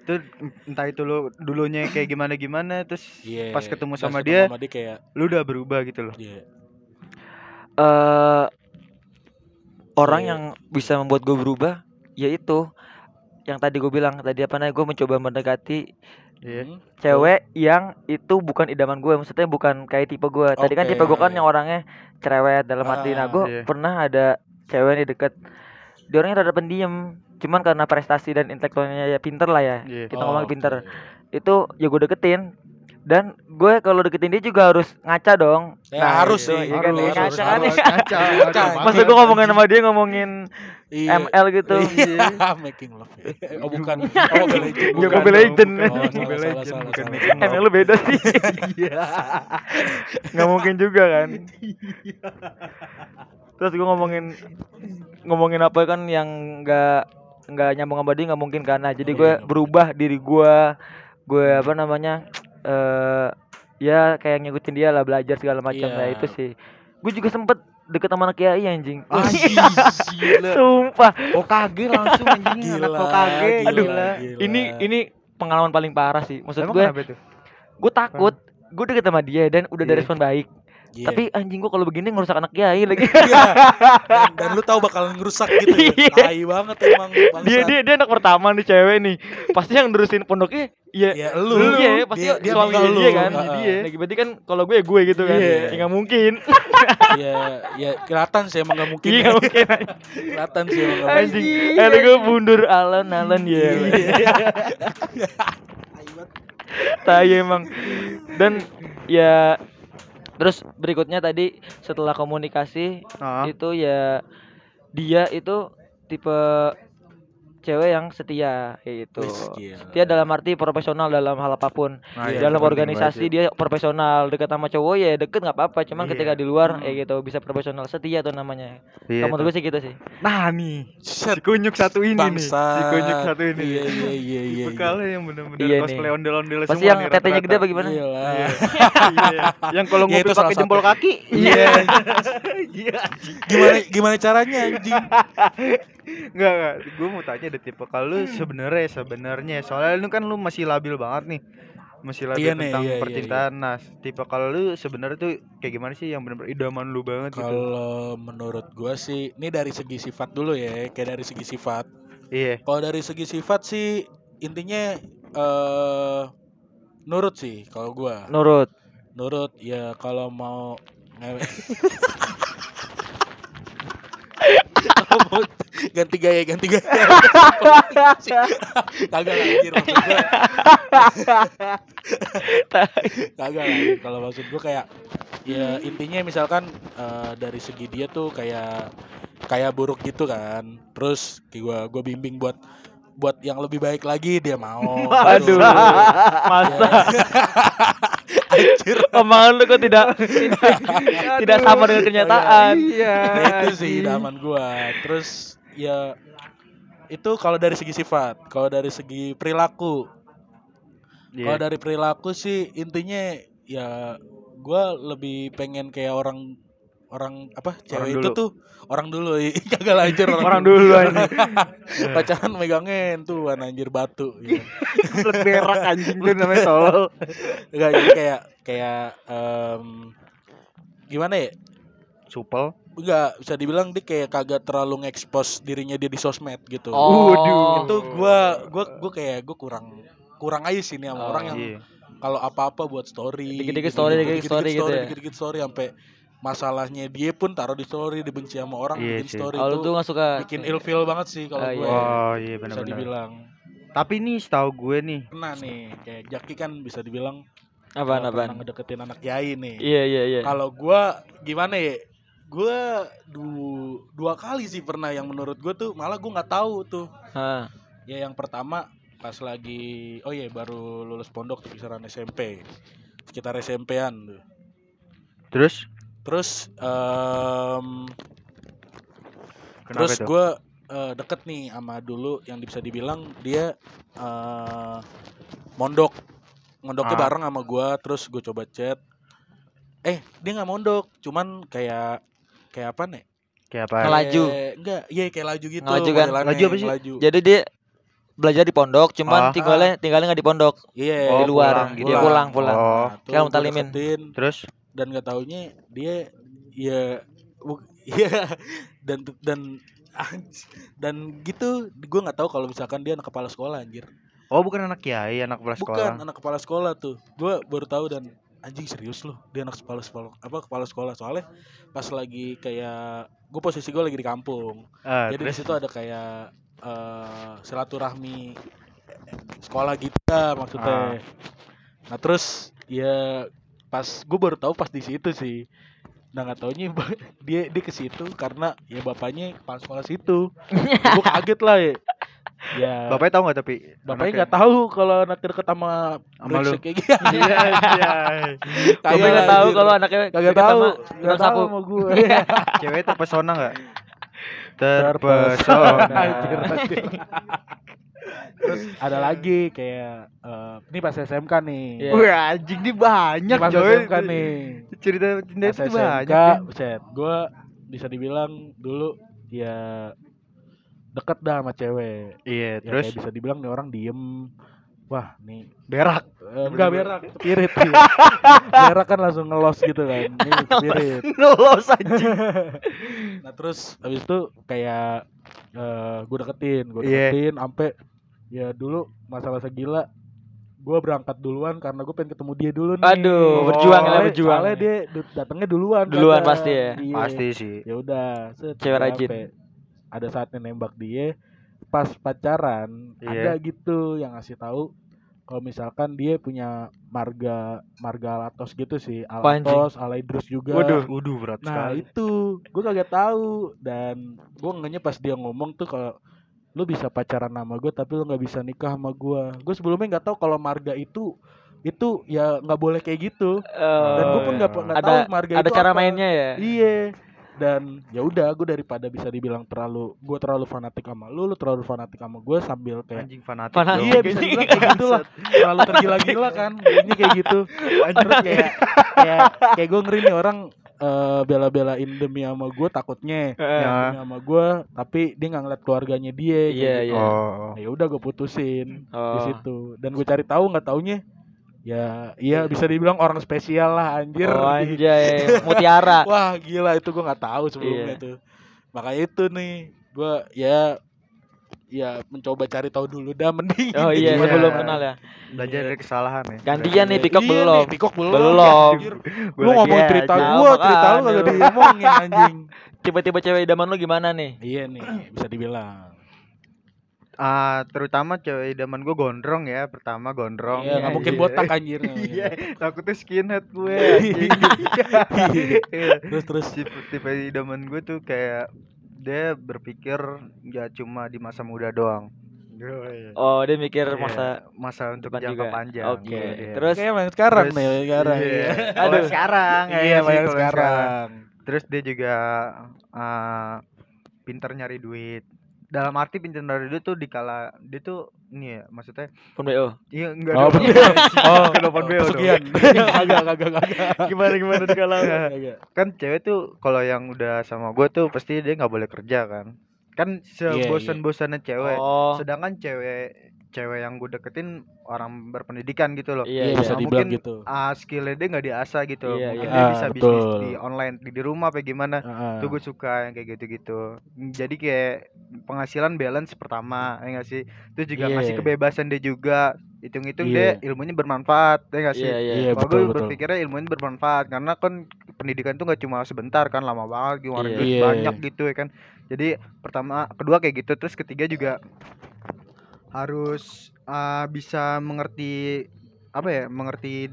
Itu entah itu lu dulunya kayak gimana gimana terus Iya. pas ketemu sama dia sama dia kayak lu udah berubah gitu loh. iya. eh orang Iya. yang bisa membuat gue berubah yaitu yang tadi gue bilang tadi apa namanya gue mencoba mendekati. Hmm. cewek yang itu bukan idaman gue maksudnya bukan kayak tipe gue tadi kan Oke. tipe gue kan yang orangnya cerewet dalam arti nah Ah, gue iya. pernah ada cewek nih deket dia orangnya rada pendiam cuman karena prestasi dan intelektualnya ya pinter lah ya Iya. kita Oh, ngomong pinter itu ya gue deketin dan gue kalau deketin dia juga harus ngaca dong Ya, harus itu, sih. iya kan, Harus, iya, harus, ngaca kan harus, ya. ngaca, Ngaca. Masa gue ngomongin sama dia ngomongin Iya. ML gitu Iya. Making love. ya. Oh bukan. Oh Mobile Legend. Iya, bukan. Mobile Legend. Oh, Mobile Legend, bukan. ML lu beda sih Iya. nggak mungkin juga kan terus gue ngomongin ngomongin apa kan yang nggak nggak nyambung sama dia nggak mungkin karena jadi gue iya, berubah diri gue gue apa namanya eh ya kayak ngikutin dia lah belajar segala macam Iya. nah itu sih gue juga sempet deket sama anak kiai anjing Anjing, gila. sumpah Hokage langsung anjing anak Gila, Hokage. gila, Aduh, gila. ini ini pengalaman paling parah sih maksud Emang gue gue takut gue deket sama dia dan udah ada Iya. respon baik Iya. tapi anjing gue kalau begini ngerusak anak kiai lagi Iya. dan, dan lu tahu bakalan ngerusak gitu ya. Iya. Tai banget emang bangsat. dia dia dia anak pertama nih cewek nih pasti yang nerusin pondoknya ya Ya, lu. lu ya pasti Dia- dia suami bangga dia lu. kan Heeh. dia lagi berarti kan kalau gue gue gitu kan Iya. ya nggak mungkin ya ya kelihatan sih emang gak mungkin iya ya. nggak mungkin kelihatan sih emang gak mungkin anjing Anjing, ada gue bundur alon alon ya tai emang dan ya terus berikutnya tadi setelah komunikasi Ah. itu ya dia itu tipe cewek yang setia gila. setia dalam arti profesional dalam hal apa pun Nah, Iya, itu dalam organisasi dia profesional dekat sama cowok ya deket nggak apa-apa cuman Iya. ketika di luar Hmm. ya gitu bisa profesional setia tuh namanya. Iya, kamu tuh. sih gitu sih Nah nih, si kunyuk satu ini nih. bangsa. Si kunyuk satu ini. Iya iya iya iya. Bekalnya yang bener-bener Iya nih. cosplay ondel-ondel pasti yang nih tetenya gede apa gimana Gila. Iya. Iya. Yang kalau Ya, itu ngopi pakai jempol kaki. Iya. Iya. Gimana gimana caranya anjing? Enggak, enggak. Gue mau tanya deh tipe kalau lu sebenarnya sebenarnya soalnya lu kan lu masih labil banget nih. Masih labil Iya tentang iya, iya, percintaan. Nah, tipe kalau lu sebenarnya tuh kayak gimana sih yang bener-bener idaman lu banget gitu. Kalau menurut gua sih, ini dari segi sifat dulu ya, kayak dari segi sifat. Iya. Kalau dari segi sifat sih intinya eh nurut sih kalau gua. nurut nurut ya kalau mau ngewe Kalau mau ganti gaya ganti gaya kagak lah anjir maksud kagak lah kalau maksud gua kayak ya intinya misalkan eh, dari segi dia tuh kayak kayak buruk gitu kan terus gua gua bimbing buat buat yang lebih baik lagi dia mau Aduh. Masa Anjir. omongan lu kok tidak tidak sama dengan kenyataan. Iya. Nah, itu sih anjing. idaman gua. Terus ya itu kalau dari segi sifat, kalau dari segi perilaku. Iya. Kalau dari perilaku sih intinya ya gua lebih pengen kayak orang orang apa cewek itu dulu. tuh orang dulu kagak lanjut Orang dulu anjing. pacaran megangin tuh anjir batu. Belet berak anjing tuh namanya tolol. Enggak jadi kayak kayak em, gimana ya Supel. Enggak, bisa dibilang dia kayak kagak terlalu ngekspos dirinya dia di sosmed gitu. Oh. Waduh. Itu gua gua gua kayak gua kurang kurang aja sih nih sama Oh, orang yang Iya. kalau apa-apa buat story. Dikit-dikit story, dikit-dikit story gitu ya? Dikit-dikit story sampai masalahnya dia pun taruh di story, dibenci sama orang Iya bikin sih. story Kalau itu tuh nggak suka bikin ilfeel banget sih kalau Ah, gue. iya. Oh iya bisa benar-benar. dibilang. Tapi nih setahu gue nih. Kena nih, kayak Jaki kan bisa dibilang apaan uh, apaan. pernah ngedeketin anak Yai nih. Iya iya iya. Kalau gua gimana ya? Gua du dua kali sih pernah yang menurut gua tuh malah gua nggak tahu tuh. Hah. Ya yang pertama pas lagi oh iya baru lulus pondok tuh kisaran SMP. Sekitar SMP-an tuh. Terus Terus kenapa terus itu? gua eh, deket nih sama dulu yang bisa dibilang dia eh mondok. Mondoknya Ah. bareng sama gua terus gue coba chat. Eh, dia nggak mondok, cuman kayak kayak apa nih? Kayak apa? Ngelaju. Kayak- enggak, iya kayak laju gitu. Ngelaju kan? Ngelaju apa sih? Ngelaju. Jadi dia belajar di pondok, cuman Ah. tinggalnya tinggalnya nggak di pondok. Iya, Oh, di luar, pulang gitu. dia pulang pulang. Oh. Nah, mutalimin. deketin, Terus dan nggak taunya dia ya iya dan dan dan gitu gue nggak tahu kalau misalkan dia anak kepala sekolah anjir Oh bukan anak kiai, anak kepala sekolah. bukan anak kepala sekolah tuh gue baru tahu dan anjing serius loh. Dia anak kepala sekolah apa kepala sekolah. Soalnya pas lagi kayak gue posisi gue lagi di kampung. Ah, jadi di situ ada kayak eh, silaturahmi sekolah gitu lah maksudnya. Ah. nah terus ya pas gue baru tahu pas di situ sih. Nah nggak taunya dia dia ke situ karena ya bapaknya kepala sekolah situ. Gue kaget lah ya ya bapaknya tahu nggak tapi bapaknya nggak tahu kalau anak deket sama Sama lu. kayak gitu Iya, iya. Bapaknya nggak tahu kalau anaknya kagak tahu nggak tahu sama gue Cewek terpesona nggak? Terpesona. Terus ada lagi kayak eh, ini pas SMK nih. Iya. Wih anjing ini banyak Pas coy. SMK nih. Cerita cinta itu banyak. buset, gue bisa dibilang dulu ya deket dah sama cewek. Iya, Ya, terus kayak bisa dibilang nih orang diem. Wah, nih berak. eh, enggak berak, spirit sih. berak kan langsung ngelos gitu kan. Ini spirit. Ngelos anjing. Nah terus habis itu kayak eh gue deketin, gue Iya. deketin sampai ya dulu masa-masa gila gue berangkat duluan karena gue pengen ketemu dia dulu nih. Aduh, berjuang lah, berjuang. Soalnya dia datangnya duluan. Duluan kadang. pasti ya. Iya. Pasti sih. Ya udah, Cewek rajin. Ada saatnya nembak dia, pas pacaran Iya. ada gitu yang ngasih tahu kalau misalkan dia punya marga marga Alatos gitu sih, Alatos, Alaidrus juga. Waduh, waduh berat Nah sekali. itu gue kagak tahu dan gue ngenya pas dia ngomong tuh kalau lu bisa pacaran sama gue tapi lu nggak bisa nikah sama gue. Gue sebelumnya nggak tahu kalau marga itu itu ya nggak boleh kayak gitu. Dan gue pun nggak ada tahu marga ada itu cara apa. mainnya ya. Iya. Dan ya udah gue daripada bisa dibilang terlalu gue terlalu fanatik sama lu, lu terlalu fanatik sama gue sambil kayak Anjing fanatik. Fanatik. dong. Iya bisa dibilang kayak gitu lah Terlalu tergila-gila kan Ini kayak gitu Terus kayak Kayak, kayak gue ngeri nih orang eh, Bela-belain demi sama gue takutnya. Ya. Demi sama gue Tapi dia nggak ngeliat keluarganya dia kayak Iya, gitu. iya. Oh. Nah, ya udah gue putusin di Oh. situ Dan gue cari tahu nggak taunya Ya iya bisa dibilang orang spesial lah anjir Oh anjay, mutiara. Wah gila itu gue nggak tahu sebelumnya Iya. tuh Makanya itu nih Gue ya ya mencoba cari tahu dulu dah mending. Oh iya, Iya. sebelum kenal ya. belajar dari kesalahan ya Gantian nih Pikok Iya belum. nih, Pikok belum. Belum. Gua Lu ngomong cerita Nah, gua, cerita lu kagak diomongin anjing. Tiba-tiba cewek idaman lu gimana nih? Iya nih, bisa dibilang. Ah, terutama cewek idaman gue gondrong ya pertama gondrong Iya, nggak Iya, mungkin iya. botak anjir. iya takutnya skinhead gue. Iya. Terus terus. tipe, tipe idaman gue tuh kayak dia berpikir nggak cuma di masa muda doang Oh, dia mikir Iya, masa masa untuk depan jangka juga. panjang Oke. Iya. Terus Kayak yang sekarang Terus- nih, sekarang. iya. Kalau Aduh. sekarang Iya, yang kalau sekarang. terus dia juga ah, pinter nyari duit dalam arti pinter nyari duit tuh dikala dia tuh ini ya maksudnya pun BO. iya enggak Oh, dong. oh, Ke depan beo dong. pesugihan. Agak, agak, agak. Gimana gimana Agak. kan cewek tuh kalau yang udah sama gue tuh pasti dia nggak boleh kerja kan kan Iya, sebosan-bosannya cewek Oh, sedangkan cewek cewek yang gue deketin orang berpendidikan gitu loh iya, Iya, iya. bisa dibilang mungkin gitu. ah skillnya dia nggak diasah gitu Iya, mungkin iya. dia Ah, bisa bisnis betul. di online di, di rumah apa gimana Heeh. tuh gue suka yang kayak gitu-gitu jadi kayak penghasilan balance pertama ya nggak sih terus juga Iya. ngasih kebebasan dia juga hitung-hitung Iya. dia ilmunya bermanfaat ya nggak sih Iya, iya. Iya, betul, gue berpikirnya ilmunya bermanfaat karena kan pendidikan tuh nggak cuma sebentar kan lama banget Iya. duit Iya. banyak gitu ya kan jadi pertama kedua kayak gitu terus ketiga juga harus ah, bisa mengerti apa ya mengerti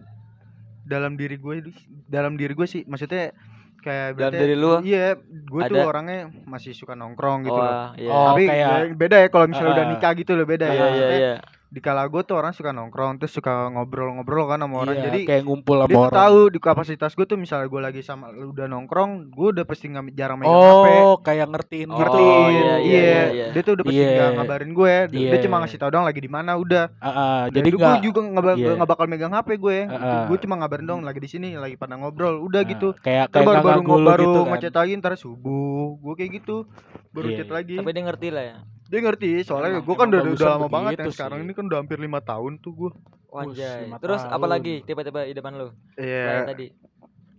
dalam diri gue dalam diri gue sih maksudnya kayak Dalam diri lu iya gue tuh orangnya masih suka nongkrong gitu loh Wah, iya. Oh, tapi kayak- beda ya kalau misalnya udah Ah. nikah gitu loh beda ya Iya, iya, iya. Di kala gue tuh orang suka nongkrong terus suka ngobrol-ngobrol kan sama orang Iya, jadi kayak ngumpul sama dia orang. tahu di kapasitas gue tuh misalnya gue lagi sama lu udah nongkrong gue udah pasti nggak jarang megang HP Oh, kayak ngertiin Oh, gitu. ngertiin iya, iya, iya, iya. dia tuh udah pasti Iya. nggak ngabarin gue dia, dia Iya. cuma ngasih tau doang lagi di mana udah Ah, ah, Dan jadi gue juga nggak iya. nggak bakal megang HP gue Heeh. gue cuma ngabarin dong lagi di sini lagi pada ngobrol udah gitu kayak kayak baru baru baru gitu kan. ngechat lagi ntar subuh gue kayak gitu baru Iya, chat iya. lagi Tapi dia ngerti lah ya. Dia ngerti soalnya Emang- gue kan udah, udah lama banget yang sekarang ini kan udah hampir lima tahun tuh gue Wanjay. lima Terus apa tahun. lagi tiba-tiba idaman lu? iya Selain tadi.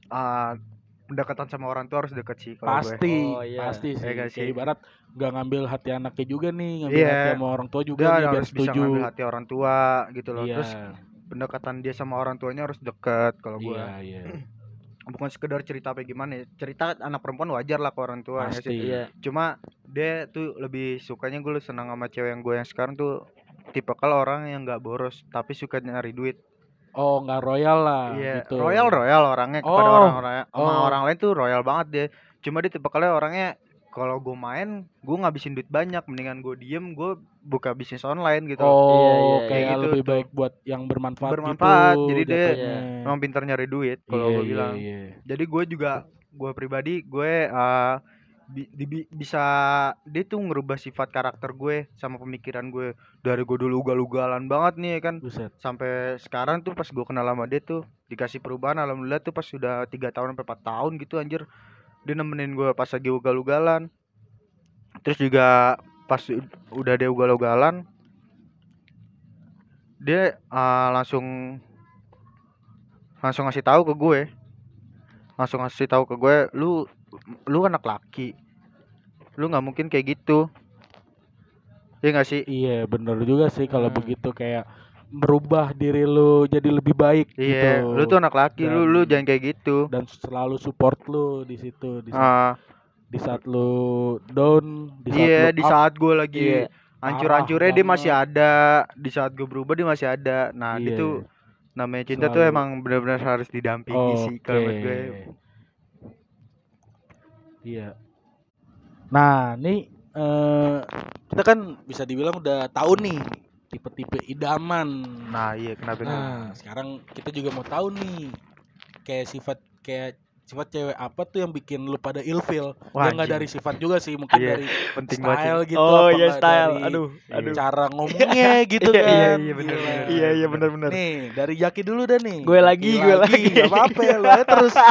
ah, pendekatan sama orang tua harus deket sih kalau gue Pasti, Oh, iya. pasti sih. Iya nggak Kayak sih? ibarat nggak ngambil hati anaknya juga nih, ngambil Iya. hati sama orang tua juga dia nih biar harus bisa setuju. ngambil hati orang tua gitu loh Iya, terus pendekatan dia sama orang tuanya harus deket kalau gue iya, iya. bukan sekedar cerita apa gimana ya cerita anak perempuan wajar lah ke orang tua ya Pasti. sih Iya. cuma dia tuh lebih sukanya gue senang sama cewek yang gue yang sekarang tuh tipe kalau orang yang nggak boros tapi suka nyari duit Oh, nggak royal lah iya gitu. royal royal orangnya kepada Oh, orang orang sama oh. orang lain tuh royal banget dia cuma dia tipe kalau orangnya kalau gue main gue ngabisin duit banyak mendingan gue diem gue buka bisnis online gitu Oh, Iya, iya, kayak iya. gitu lebih tuh. baik buat yang bermanfaat, Bermanfaat, gitu. jadi dia jatuhnya. emang pintar nyari duit kalau Iya, gue iya, bilang iya. jadi gue juga gue pribadi gue eh, bi- di- bi- bisa dia tuh ngerubah sifat karakter gue sama pemikiran gue dari gue dulu ugal-ugalan banget nih kan Buset. sampai sekarang tuh pas gue kenal sama dia tuh dikasih perubahan alhamdulillah tuh pas sudah tiga tahun sampai empat tahun gitu anjir dia nemenin gue pas lagi ugal-ugalan. Terus juga pas udah dia ugal-ugalan dia eh, langsung langsung ngasih tahu ke gue. Langsung ngasih tahu ke gue lu lu anak laki. Lu nggak mungkin kayak gitu. Iya gak sih? Iya, bener juga sih kalau Hmm. begitu kayak merubah diri lu jadi lebih baik iya gitu. lu tuh anak laki lu lu Dan- jangan kayak gitu dan selalu support lu di situ di saat, Ah, di saat lu down, di saat iya lu di up. saat gue lagi Iya. hancur-hancurnya dia masih ada di saat gue berubah dia masih ada nah Iya. itu namanya cinta tuh Selalu. emang benar-benar harus didampingi sih kalau menurut gue Iya. Nah, nih eh kita kan bisa dibilang udah tahu nih tipe-tipe idaman. nah iya kenapa? Nah, sekarang kita juga mau tahu nih kayak sifat kayak sifat cewek apa tuh yang bikin lu pada ilfil? Wah, ya nggak dari sifat juga sih, mungkin Iya, dari penting banget style gitu oh apa iya style. dari Aduh, Iya. aduh. cara ngomongnya gitu Iya, kan. iya, iya, bener. Iya iya benar benar. Nih, dari Jaki dulu dah nih. Gue lagi, gue lagi. Gak apa-apa ya, lu aja terus.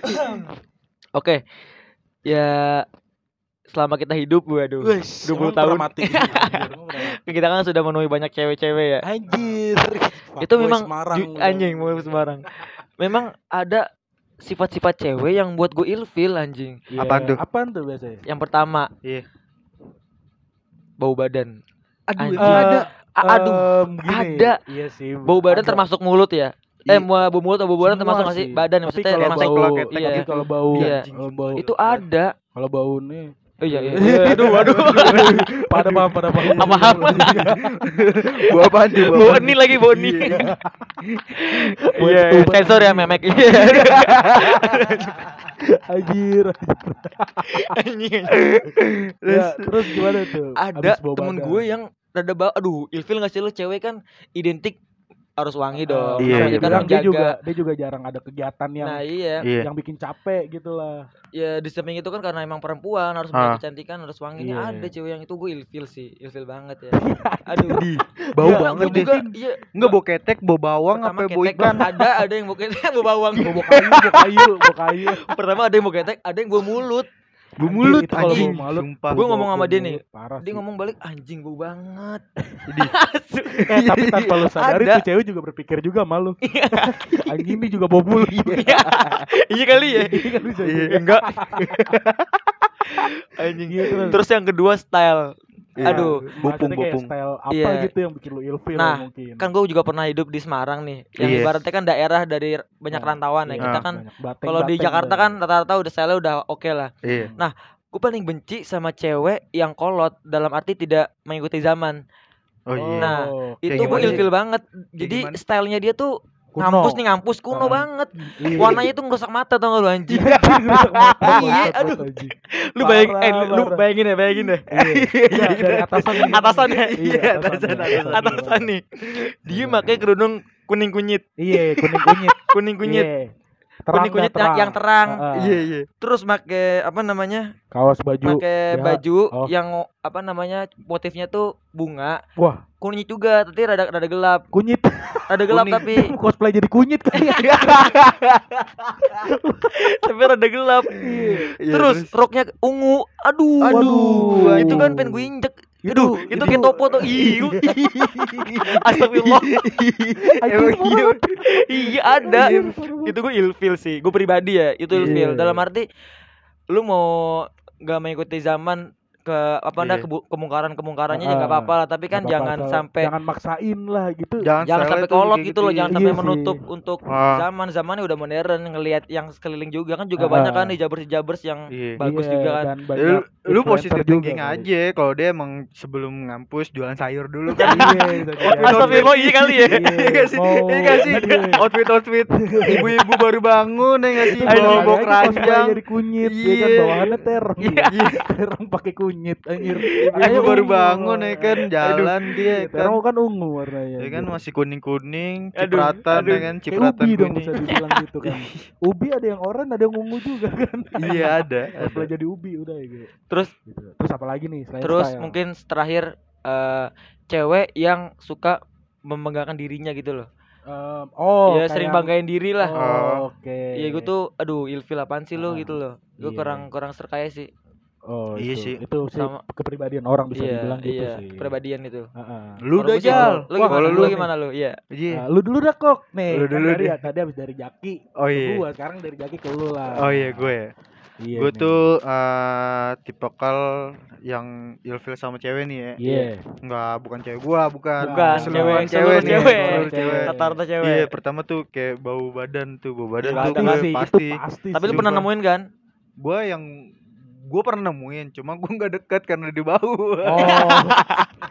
Oke. Ya selama kita hidup gue aduh. Wes, 20 emang tahun. mati. Kita kan sudah menemui banyak cewek-cewek ya. Anjir. itu memang Semarang anjing mau Semarang. Memang ada sifat-sifat cewek yang buat gue ilfil anjing. Iya, Apaan tuh? Apaan tuh biasanya? Yang pertama, Iya. bau badan. Aduh, Anjing. ada. A- aduh, gini, ada. Iya sih. bau badan ada. termasuk mulut ya? Eh, Iya. mau bau mulut atau bau badan termasuk nggak sih? sih. Badan maksudnya kalau termasuk. bau, iya. kalau bau, Iya. kalau bau Itu ada. Kalau bau nih, Oh iya, iya. iya. Aduh, aduh. pada paham, pada paham. Apa-apa. Bawa apaan tuh? bawa Bau apaan? ini lagi, ini. Iya. Iya, iya. sensor ya memek. Iya. Anjir. Anjing. Ya, terus gimana tuh? Ada temen gue yang rada bau. Aduh, ilfil gak sih lu cewek kan identik harus wangi dong. Iya, Namanya iya, kan dia juga dia juga jarang ada kegiatan yang Nah, iya. Iya. yang bikin capek gitu lah. Ya di samping itu kan karena emang perempuan harus Ah. punya kecantikan, harus wangi. Ini Iya. ada cewek yang itu gue ilfil sih, ilfil banget ya. Aduh. Di, bau Iya, banget deh. juga iya. Enggak bau ketek, bau bawang Pertama apa bau ikan? ada ada yang bau ketek, bau bawang. Bau kayu, bau kayu, bau kayu. Pertama ada yang bau ketek, ada yang bau mulut. Anjir, mulut itu kalau anjing. Sumpah. Gua ngomong sama dia nih. Parah Dia ngomong balik anjing bau banget. Eh, tapi tanpa lu sadari Ada. tuh cewek juga berpikir juga malu. Anjing ini juga bau mulut. iya kali ya. Iya Iya. Enggak. anjing. Iya. Terus yang kedua style. Iya. Aduh, kayak bopung. style apa Iya. gitu yang bikin lu ilfil Nah, mungkin. Kan gue juga pernah hidup di Semarang nih. Yang Iya. ibaratnya kan daerah dari banyak Nah, rantauan ya. iya, Kita kan kalau di Jakarta kan rata-rata udah style udah oke lah. Iya. Nah, gue paling benci sama cewek yang kolot dalam arti tidak mengikuti zaman. Oh iya. Nah, Kayak Itu gue ilfil banget. Jadi stylenya dia tuh Kuno. ngampus nih ngampus kuno Ah. banget. Iya. Warnanya tuh ngerusak mata tau gak lu anjing. Iya, bangsat aduh. anjing. lu bayangin eh, lu, bayangin ya, bayangin deh. Iya, dari atasan nih. Atasan ya? Iya, Iya, atasan, atasan, Atasan nih. Dia Iya. pakai kerudung kuning kunyit, Iya, kuning kunyit. kuning kunyit. Terang Kuning kunyit dah, yang, terang. Ah, ah. Iya, iya. Terus pakai apa namanya? Kaos baju. Pakai BH. baju Oh. yang apa namanya? motifnya tuh bunga. Wah, Kunyit juga, tapi rada rada gelap. kunyit. Rada gelap Kuning. tapi Cosplay jadi kunyit kali ya. tapi rada gelap. Iya, terus roknya ungu. Aduh. Aduh, itu kan aduh. pengen gue injek. Itu- Aduh, itu, itu- kayak topo tuh. Iya. Astagfirullah. Emang iya. iya ada. Itu gue ilfil sih. Gue pribadi ya, itu ilfil. Iya. Dalam arti lu mau gak mengikuti zaman ke apa dah Iya. kebu- kemungkaran-kemungkarannya ya Ah, nggak apa-apa lah, tapi kan Nggak apa-apa, jangan asal- sampai jangan maksain lah gitu. Jangan, jangan sampai kolot kayak gitu loh, jangan sampai Iya sih. menutup untuk Ah. zaman zamannya udah modern ngelihat yang sekeliling juga kan juga Ah. banyak kan di jabers-jabers yang Iya. bagus Iya, juga kan. Ya, lu, lu positif juga thinking kali. aja kalau dia emang sebelum ngampus jualan sayur dulu kan. Iya, bisa jadi. Astagfirullah iya kali ya. Iya, Iya sih? mau- Iya nggak sih? Iya. Outfit outfit ibu-ibu baru bangun ya nggak sih? Bawa keranjang. jadi kunyit ya kan Iya. bawahannya terong Iya. terong pakai kunyit anjir Ibu baru ungu. bangun ya kan jalan dia Iya, kan. terong kan ungu warnanya Ya kan gitu. masih kuning-kuning, Aduh, cipratan aduh. ya kan, kayak cipratan ubi dong kuning. bisa dibilang gitu kan ubi ada yang oranye ada yang ungu juga kan Iya ada. Ada. jadi ubi udah ya gitu. Terus Gitu. terus apa lagi nih selain terus style? mungkin terakhir eh cewek yang suka membanggakan dirinya gitu loh. Em, oh ya sering kayak- banggain diri lah. oh, oke Iya gue tuh aduh ilfil apaan sih lu Ah, gitu loh. Gue iya. kurang kurang serkaya sih. Oh Iya itu. sih. itu sih Sama- kepribadian orang bisa iya, dibilang gitu iya, sih kepribadian itu. Heeh. Lu udah jal. Lu Wah, gimana? kalau Lu lu gimana lu? Iya. Iya. Nah, lu dulu dah kok nih Lu kan dulu tadi, deh. tadi habis dari Jaki Oh iya. gua sekarang dari Jaki ke lu lah Oh iya gue ya. iya Gue nih. tuh eh tipikal yang ilfil sama cewek nih ya. iya Enggak, bukan cewek gua, bukan. Bukan, Seluruh cewek, seluruh nih, cewek. seluruh cewek. Rata-rata cewek. Iya, pertama tuh kayak bau badan tuh, bau badan Iya, tuh gue pasti. pasti Tapi lu pernah nemuin kan? Gua yang gue pernah nemuin, cuma gue nggak deket karena dia bau. oh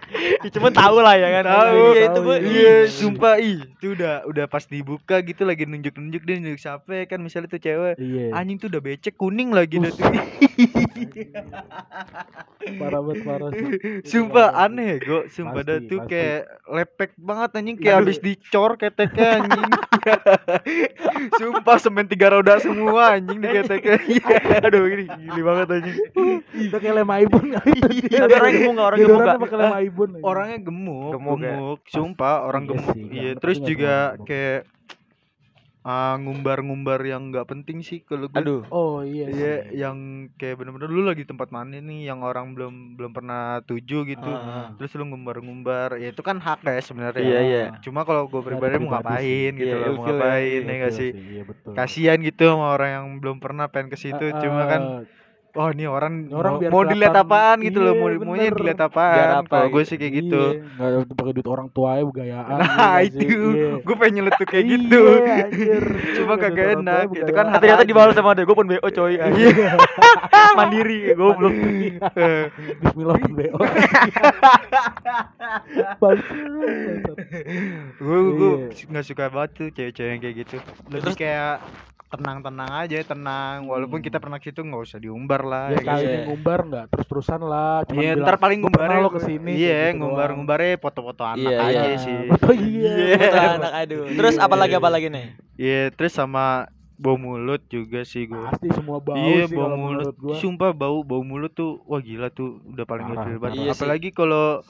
Ya, Cuma tahu lah ya kan. Tahu, Iya itu gue. iya. Sumpah ih, itu udah udah pas dibuka gitu lagi nunjuk-nunjuk dia nunjuk siapa kan misalnya tuh cewek. iya Anjing tuh udah becek kuning lagi dah tuh. parah banget parah Sumpah aneh gue, sumpah dah tuh pasti. kayak lepek banget anjing kayak Aduh. habis dicor keteknya anjing. sumpah semen tiga roda semua anjing di keteknya. Aduh ini gili banget anjing. Itu kayak lem aibun. Tapi orangnya gemuk nggak? Orangnya gemuk nggak? pakai lem. Orangnya gemuk, Gemuk gemuk, ya? sumpah orang Iya gemuk. Iya, terus juga kayak ah, ngumbar-ngumbar yang nggak penting sih kalau gue. Aduh. oh iya Iya, yang kayak bener-bener lu lagi tempat mana nih yang orang belum belum pernah tuju gitu. Ah. Terus lu ngumbar-ngumbar, ya itu kan hak ya sebenarnya. Iya, iya. Cuma kalau gue pribadi mau ngapain sih. gitu Iya, loh, mau ya, ngapain iya, ya Betul sih? iya betul Kasihan gitu sama orang yang belum pernah pengen ke situ. Cuma kan Eh, oh ini orang, Ini orang mau, biar mau dilihat apaan gitu loh Iya, mau maunya dilihat apaan? apa kalau gue gitu. sih kayak gitu. Iya, nggak pakai duit orang tua ya gayaan nah itu. Gue pengen nyeletuk kayak gitu. Iya, anjir. Cuma kagak enak, itu kan ternyata dibalas sama dia gue pun BO coy. Mandiri goblok. Eh, Bismillah pun BO. Gue gue Iya. nggak suka banget tuh cewek-cewek yang kayak gitu. Lebih kayak tenang-tenang aja tenang walaupun Hmm. kita pernah ke situ nggak usah diumbar lah Ya ya kali? Iya. ngumbar nggak terus-terusan lah. Iya, bilang, ntar paling "Gua pernah ngumbarnya lo ke sini. Iya, gitu ngumbar ngumbarnya foto-foto anak Iya, aja iya. sih. Betul iya. Iya. Foto anak aduh terus apa lagi apa lagi nih Iya, terus sama bau mulut juga sih gue. Pasti semua bau iya, sih bau mulut. gua. Sumpah bau bau mulut tuh wah gila tuh udah paling ilfil banget. Iya. Apalagi kalau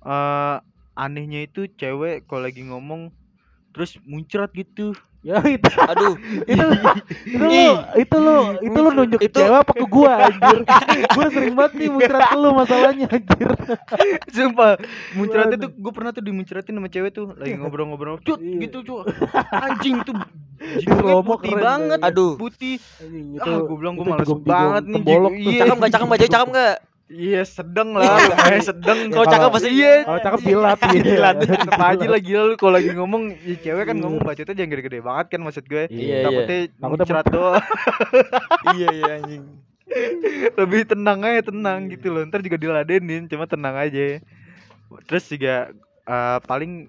eh anehnya itu cewek kalau lagi ngomong terus muncrat gitu. Ya itu aduh itu itu lu itu lu itu lu nunjuk Itu- cewek apa ke gua anjir. gua sering banget nih muncrat lu masalahnya anjir. Sumpah, muncratnya tuh gue pernah tuh dimuncratin sama cewek tuh lagi ngobrol-ngobrol. Cut Iya. gitu, cuy. Anjing tuh slow-mo putih keren banget. Aduh. Putih. Anjing Ah, gua bilang gua itu males jigong-jigong banget nih, iya. cakep nggak cakep nggak cewek cakep nggak Iya, sedang lah, lumayan sedang. Ya, kalau cakep pasti iya. Kalau cakep jilat gitu. Jilat tetep aja lah gila lu kalau lagi ngomong ya cewek kan ngomong bacotnya jangan gede-gede banget kan maksud gue. Iya, iya. Takutnya Takutnya muncrat doang. iya iya anjing Lebih tenang aja tenang gitu loh. Ntar juga diladenin, cuma tenang aja. Terus juga eh, paling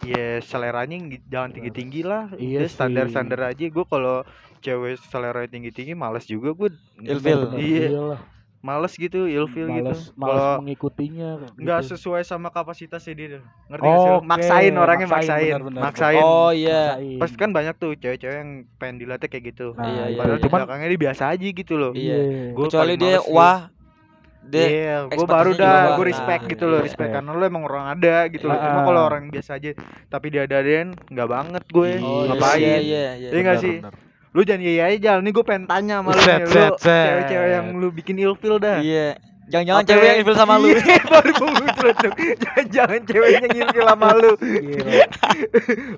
ya seleranya jangan tinggi-tinggi lah. Iya standar-standar aja. Gue kalau cewek selera tinggi-tinggi males juga gue. Ilfil. Iya. Males gitu, ilfil gitu. Males, Kalau mengikutinya nggak gitu. sesuai sama kapasitasnya dia. Ngerti nggak sih? Oke, Maksain orangnya maksain, maksain. benar-benar. Maksain. oh iya Maksain. Pasti kan banyak tuh cewek-cewek yang pengen dilatih kayak gitu. Nah, Iya, iya, Padahal iya. di Cuman belakangnya dia biasa aja gitu loh. Iya. Gua kecuali paling dia sih. wah dia Iya, gue baru dah, gue Nah, respect gitu loh, iya. respect Iya. karena lu emang orang ada gitu loh. Cuma Ah. kalau orang biasa aja, tapi dia adain nggak banget gue. Oh, iya, Ngapain? iya iya iya Iya nggak sih? Lu jangan iya aja. Nih gue pengen tanya sama lu Set, nih, lu set, set. cewek-cewek yang lu bikin ilfil dah. iya jangan-jangan cewek yang ilfil sama lu Iya, baru mau. Jangan-jangan ceweknya yang ilfil sama lu. Gila.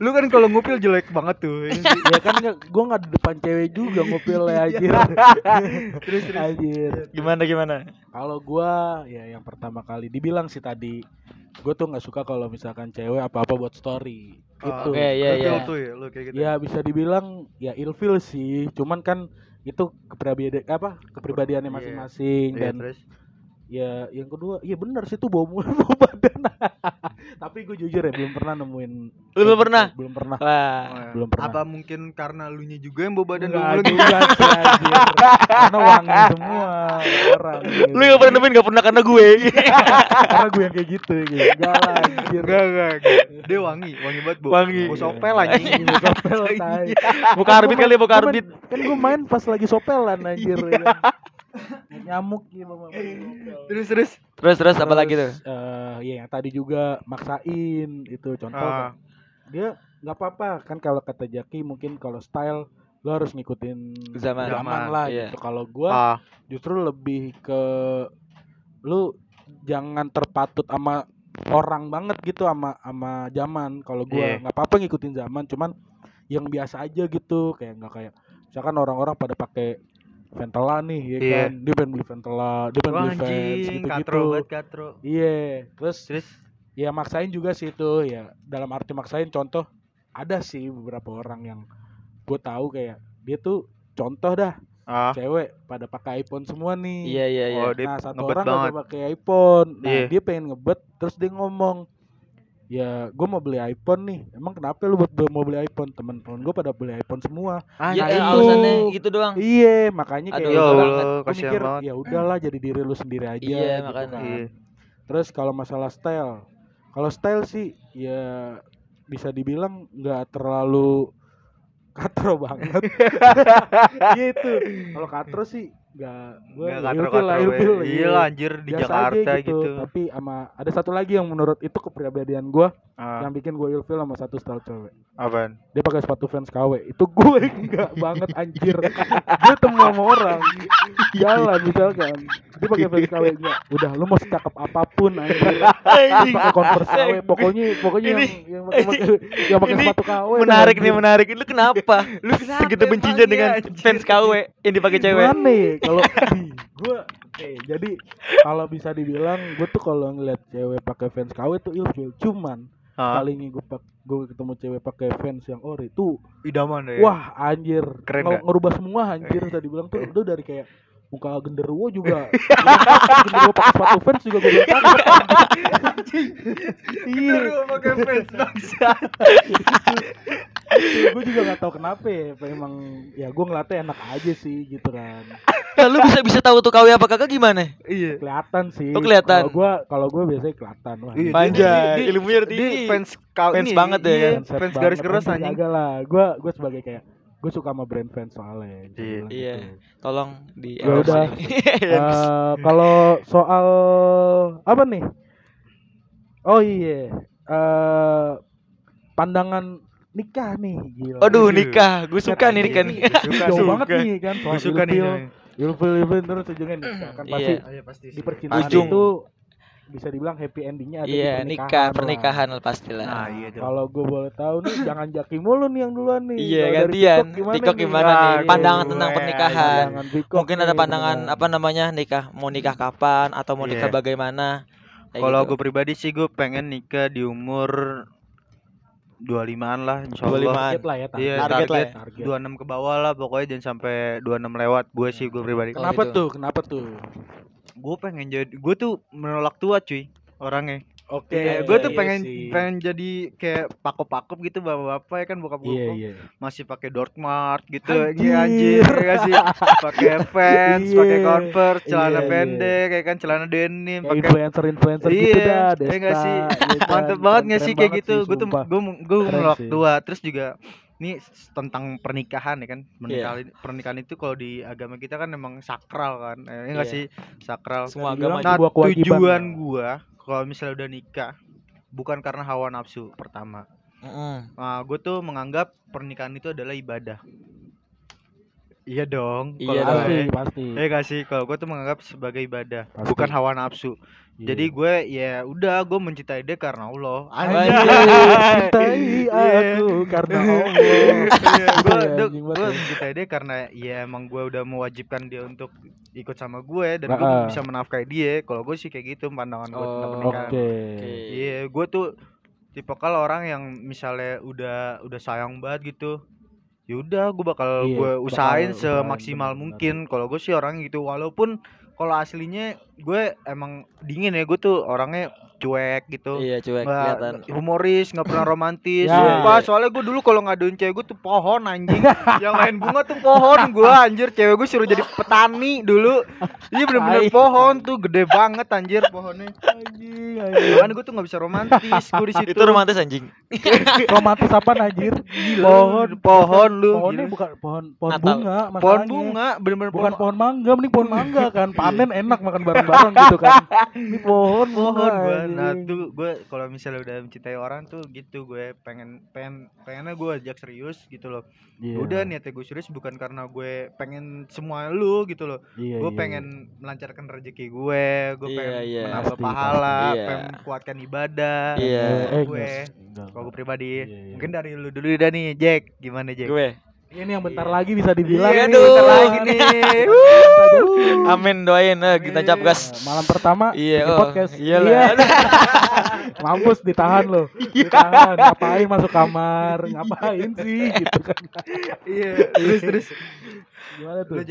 Lu kan kalau ngupil jelek banget tuh. ya kan gua nggak di depan cewek juga ngupilnya anjir. terus terus. anjir. gimana gimana Kalau gua ya yang pertama kali dibilang sih tadi gue tuh nggak suka kalau misalkan cewek apa-apa buat story. Itu. Oke, iya, iya. tuh ya, lu kayak gitu. Ya bisa dibilang ya ilfil sih, cuman kan itu kepribadian apa kepribadiannya Iya. masing-masing Iya, dan terus. Ya yang kedua iya benar sih tuh bau mulut bau badan tapi gue jujur ya belum pernah nemuin Lu belum gitu. pernah? belum pernah wah belum pernah. Apa mungkin karena lu nya juga yang bawa badan lu Enggak lu juga sih karena wangi semua orang gitu. lu gak pernah nemuin gak pernah karena gue karena gue yang kayak gitu gitu enggak lah anjir enggak, enggak. Dia wangi, wangi banget, Bu. Wangi. Bau sopel anjing. Anjing, sopel tai. Buka arbit Gua kali, main- buka main- arbit. kan gue main pas lagi sopelan anjir ya kan. Nyamuk gitu Bang. Terus terus. terus terus apa lagi tuh Terus, eh, ya yang tadi juga maksain itu contoh Ah. dia nggak apa-apa kan kalau kata Jaki mungkin kalau style lo harus ngikutin Zaman. zaman Zaman, lah iya. gitu kalau gua Ah, justru lebih ke lu jangan terpatut sama orang banget gitu sama sama zaman kalau gua Iya. nggak apa-apa ngikutin zaman cuman yang biasa aja gitu kayak nggak kayak misalkan orang-orang pada pakai Ventela nih ya Iya. kan? Dia pengen beli Ventela dia pengen beli anjing, gitu gitu iya terus Terus? ya maksain juga sih itu ya dalam arti maksain contoh ada sih beberapa orang yang gue tahu kayak dia tuh contoh dah ah, cewek pada pakai iPhone semua nih. Iya iya iya. Oh, nah satu orang banget. gak pakai iPhone. Nah Iya. dia pengen ngebet terus dia ngomong ya gue mau beli iPhone nih emang kenapa lu buat mau beli iPhone teman-teman gue pada beli iPhone semua Iya, nah eh, itu. alasannya gitu doang. iya makanya Aduh, kayak Ya gua kasihan mikir ya udahlah jadi diri lu sendiri aja Iya, gitu makanya. kan. Iya. Terus kalau masalah style, kalau style sih ya bisa dibilang nggak terlalu katro banget. gitu. Kalau katro sih nggak gue Nggak ilfil lah, ilfil. Iya lah, anjir di Biasa Jakarta aja gitu. Tapi sama ada satu lagi yang menurut itu kepribadian gue Ah, yang bikin gue ilfil sama satu style cewek. apaan? Dia pakai sepatu Vans KW. Itu gue enggak banget anjir. Gue temu sama orang jalan misalkan dia pakai fans KW enggak udah lu mau secakep apa pun Terus pakai converse KW pokoknya pokoknya yang Ini- yang pakai pakai- yang pakai sepatu KW menarik nih menarik. Lu kenapa? Lu segitu bencinya dengan fans KW yang dipakai cewek? Gimana ya kalau gue eh jadi kalau bisa dibilang gue tuh kalau ngeliat cewek pakai fans KW tuh ilfil. Cuman Hah? kali ini gue gue ketemu cewek pakai fans yang ori tuh idaman deh wah anjir. Keren ngerubah semua anjir tadi bilang tuh. Itu dari kayak muka genderuwo juga. Genderuwo pakai sepatu fans juga gue bilang iya pakai fans bangsa gue juga nggak tahu kenapa ya emang ya gue ngeliatnya enak aja sih gitu kan. Nah, lu bisa bisa tahu tuh KW apa kagak gimana? Iya. Kelihatan sih. Oh, kelihatan. kalau gue kalau gue biasanya kelihatan wah. Iya, Panjang. dia- dia- ilmunya tinggi. fans Fans banget ya. iya, Mindset fans garis keras anjing, Kagak lah, gue gue sebagai kayak gue suka sama brand fans soalnya. Iya. Iya. gitu. tolong di Ya udah. Iya. Eh, kalau soal apa nih? Oh iya, eh pandangan nikah nih, gila. Aduh Iya. nikah, gue suka nih nikah nih. Suka, Jauh suka. banget nih kan gue suka nih ilfil, ilfil, terus ujungnya nikah kan pasti Iya. Iya, pasti di sih. percintaan Ujung. itu bisa dibilang happy endingnya ada Iya di nikah pernikahan lah. pernikahan lah pastilah. nah iya Kalau gue boleh tahu nih, jangan jaki mulu nih yang duluan nih. Iya dari gantian. Pikok Tikok nih? gimana nih? gue- Pandangan tentang pernikahan. Mungkin nih, ada pandangan beneran. apa namanya nikah mau nikah kapan atau mau nikah Iya. bagaimana? Kalau gitu. gue pribadi sih gue pengen nikah di umur 25-an lah insyaallah 25-an. target lah ya Iya, Target target, lah ya. Target. 26 ke bawah lah pokoknya jangan sampai 26 lewat gue sih gue pribadi. Kalau Kenapa gitu. tuh? Kenapa tuh? Gue pengen jadi gue tuh menolak tua cuy orangnya. Oke. Iya, gue tuh iya pengen sih. pengen jadi kayak pakop-pakop gitu bapak-bapak ya kan bokap gue Iya iya. masih pakai Dortmund gitu Anjir. Iya, anjir ya sih pakai Vans Iya. pakai Converse celana iya. pendek kayak kan celana denim Kayak pakai influencer influencer gitu Iya, dah, iya Desta. nggak sih? gitu mantep banget nggak Keren sih kayak gitu gue tuh gue gue menolak tua terus juga ini tentang pernikahan ya kan? Pernikahan pernikahan itu kalau di agama kita kan emang sakral kan? Eh, nggak Iya. sih? Sakral. Semua Dibilang agama nah tujuan lah. gua kalau misalnya udah nikah bukan karena hawa nafsu pertama. Mm-mm. nah, gue tuh menganggap pernikahan itu adalah ibadah iya dong Iya kalau Pasti gue. pasti. Eh gak sih, kalau gue tuh menganggap sebagai ibadah, Pasti. bukan hawa nafsu. Iya. Jadi gue ya udah gue mencintai dia karena Allah. Anjay. cintai Iya. aku karena Allah. Iya, gue Iya, gue gue mencintai dia karena ya emang gue udah mewajibkan dia untuk ikut sama gue dan gue Ah. bisa menafkahi dia. Kalau gue sih kayak gitu pandangan gue tentang Oh, pernikahan. Oke. Oke. Iya, gue tuh tipe kalau orang yang misalnya udah udah sayang banget gitu. Yaudah, gue bakal Iya, gue bakal usahain usahain, semaksimal bener-bener. mungkin. Kalau gue sih orang gitu, walaupun kalau aslinya gue emang dingin ya, gue tuh orangnya cuek gitu. Iya cuek Nggak- kelihatan. humoris, nggak pernah romantis. Ya. Sumpah, soalnya gue dulu kalau ngaduin cewek gue tuh pohon anjing. yang main bunga tuh pohon gue anjir. Cewek gue suruh jadi petani dulu. Iya bener-bener pohon tuh gede banget anjir pohonnya. Anjing, anjing. Makanya gue tuh nggak bisa romantis gue di situ. Itu romantis anjing. Romantis apa anjir? Gila, Pohon, pohon lu. Pohonnya gila. bukan pohon pohon Natal. bunga, pohon masalahnya. bunga, bener-bener Bukan pohon mangga, mending pohon mangga kan. Panen enak makan bareng-bareng gitu kan. Ini pohon pohon gue. Nah tuh gue kalau misalnya udah mencintai orang tuh gitu gue pengen pengen pengennya gue ajak serius gitu loh. Iya. Udah niatnya gue serius bukan karena gue pengen semua lu gitu loh. Iya, gue iya. pengen melancarkan rezeki gue, gue Iya, pengen iya. menambah Pasti, pahala. Iya. pengen kuatkan ibadah. Iya. Eh, gue. enggak. Kalau gue pribadi, Iya, iya. mungkin dari lu dulu dah nih, Jack. Gimana Jack? Gue. Ini yang bentar lagi bisa dibilang Iya, nih, bentar lagi nih. Amin doain eh kita cap gas. Malam pertama Iya, bikin oh, podcast. Iya. Mampus ditahan lo. Ditahan. Ngapain masuk kamar? Ngapain sih gitu kan. Iya, terus terus. Gimana tuh?